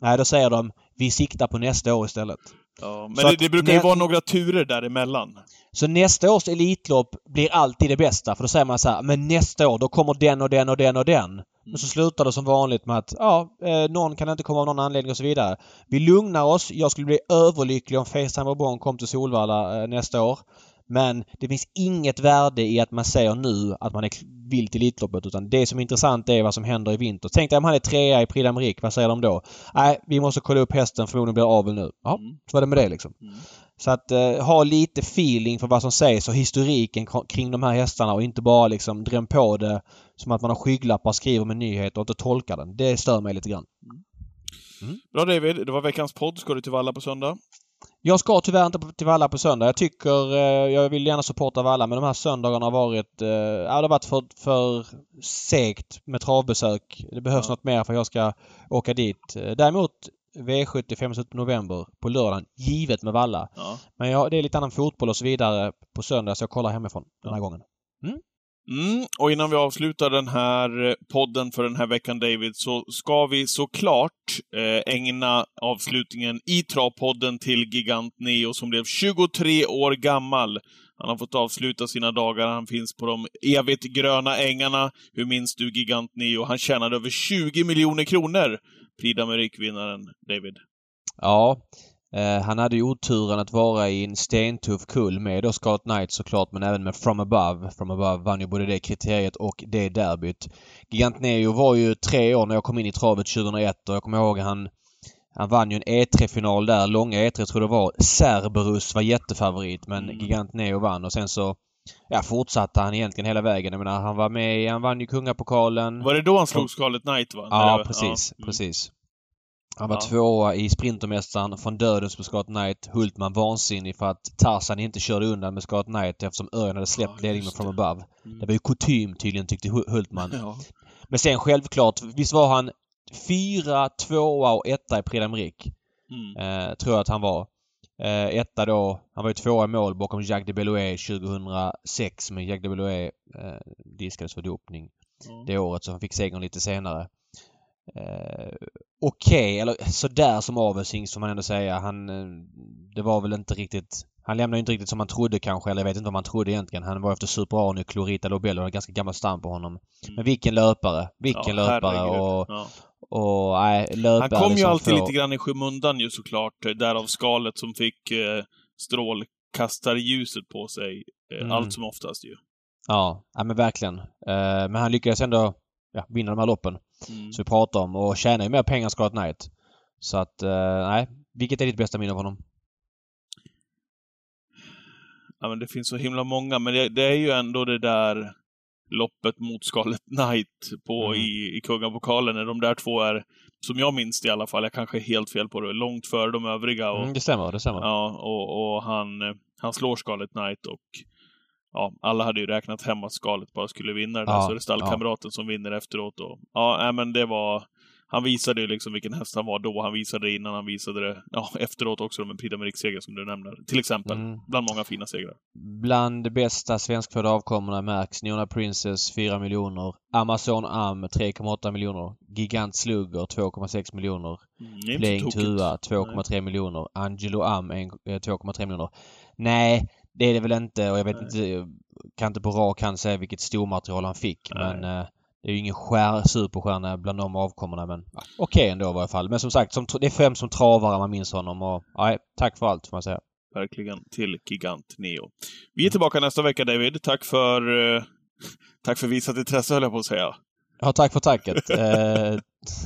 Nej, då säger de vi siktar på nästa år istället. Ja, men det, det brukar ju vara några turer däremellan. Så nästa års Elitlopp blir alltid det bästa för då säger man så här, men nästa år då kommer den och den och den och den. Men så slutar det som vanligt med att ja, eh, någon kan inte komma av någon anledning och så vidare. Vi lugnar oss. Jag skulle bli överlycklig om Facetime Bourbon kom till Solvalla eh, nästa år. Men det finns inget värde i att man säger nu att man är vill till Elitloppet utan det som är intressant är vad som händer i vinter. Tänk dig om han är trea i Prix d'Amérique, vad säger de då? Nej, vi måste kolla upp hästen, förmodligen blir avel nu. Ja, Mm. så var det med det liksom. Mm. Så att eh, ha lite feeling för vad som sägs och historiken kring de här hästarna och inte bara liksom dräm på det som att man har skygglappar, skriver med nyheter och inte tolkar den. Det stör mig lite grann. Bra David, det var veckans podd. Ska du till Valla på söndag? Jag ska tyvärr inte till Valla på söndag. Jag tycker, eh, jag vill gärna supporta Valla men de här söndagarna har varit, eh, ja det har varit för, för segt med travbesök. Det behövs Ja. något mer för att jag ska åka dit. Däremot V75 slutet på november på lördagen, givet med Valla. Ja. Men jag, det är lite annan fotboll och så vidare på söndag så jag kollar hemifrån den här Ja. gången. Mm, Mm, och innan vi avslutar den här eh, podden för den här veckan, David, så ska vi såklart eh, ägna avslutningen i Travpodden till Gigant Neo som blev 23 år gammal. Han har fått avsluta sina dagar, han finns på de evigt gröna ängarna. Hur minns du Gigant Neo? Han tjänade över 20 miljoner kronor! Prix d'Amérique-vinnaren, David. Ja, eh, han hade ju oturen att vara i en stentuff kull med då Scott Knight såklart men även med From Above. From Above vann ju både det kriteriet och det derbyt. Gigant Neo var ju tre år när jag kom in i travet 2001 och jag kommer ihåg han han vann ju en E3-final där, långa E3 tror jag det var. Cerberus var jättefavorit men Mm. Gigant Neo vann och sen så ja, fortsatte han egentligen hela vägen. Jag menar han var med han vann ju kungapokalen. Var det då han slog Scarlet Knight, va? Ja, precis. ja. Mm. Precis. Han var Ja. tvåa i Sprintermästaren från Dödens på Scott Knight. Hultman vansinnig för att Tarzan inte körde undan med Scott Knight eftersom Örjan hade släppt Ja, ledningen det. Above. Mm. Det var ju kutym tydligen tyckte Hu- Hultman. Ja. Men sen självklart, visst var han fyra, tvåa och etta i Prix? Mm. Eh, tror jag att han var. Eh, etta då, han var ju tvåa i mål bakom Jacques de Belouet 2006 men Jacques de Belouet eh, diskades för dopning Ja. det året så han fick segern lite senare. Eh, Okej, eller sådär som avelshingst får man ändå säga. Han, eh, det var väl inte riktigt... Han lämnade inte riktigt som man trodde kanske, eller jag vet inte vad man trodde egentligen. Han var efter Super Arne, Clorita Lobello, en ganska gammal stam på honom. Men vilken löpare! Vilken Ja, löpare! herregud. Och Ja. Och nej, Löfberg Han kom ju som alltid får... lite grann i skymundan ju såklart. Därav skalet som fick eh, strålkastarljuset på sig. Eh, Mm. Allt som oftast ju. Ja, ja men verkligen. Eh, men han lyckades ändå ja, vinna de här loppen Mm. som vi pratar om och tjänar ju mer pengar än Scarlet Knight. Så att, eh, nej. Vilket är ditt bästa minne av honom? Ja, men det finns så himla många, men det, det är ju ändå det där loppet mot Scarlet Knight på, Mm. i, i Kungapokalen, när de där två är, som jag minns det i alla fall, jag kanske är helt fel på det, långt före de övriga. Och, Mm, det stämmer, det stämmer. ja, och, och han, eh, han slår Scarlet Knight och ja, alla hade ju räknat hem att Scarlet bara skulle vinna det där, Ja, så är det stallkamraten som vinner efteråt. Och, ja, nej, men det var... Han visade ju liksom vilken häst han var då, han visade det innan, han visade det ja, efteråt också med Prix d'Amérique-seger som du nämner. Till exempel. Mm. Bland många fina segrar. Bland de bästa svenskfödda avkommorna märks Niona Princess 4 miljoner, Amazon Am 3,8 miljoner, Gigant Slugger 2,6 miljoner, Mm, Playing. Tua 2,3 miljoner, Angelo Am en- eh, 2,3 miljoner. Nej, det är det väl inte och jag vet inte, kan inte på rak hand säga vilket stormaterial han fick Nej. men eh, det är ju ingen skär, superstjärna bland de avkommorna men okej ändå i varje fall. Men som sagt, som, det är främst som travare man minns honom och nej, tack för allt får man säga. Verkligen. Till Gigant Neo. Vi är tillbaka nästa vecka, David. Tack för... Eh, tack för visat intresse, höll jag på att säga. Ja, tack för tacket. eh,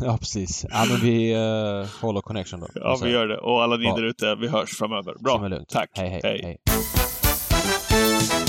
ja, precis. Ja, men vi eh, håller connection då. Ja, vi gör det. Och alla ni där ute, vi hörs framöver. Bra. Tack. hej. hej. Hej. hej. Thank you.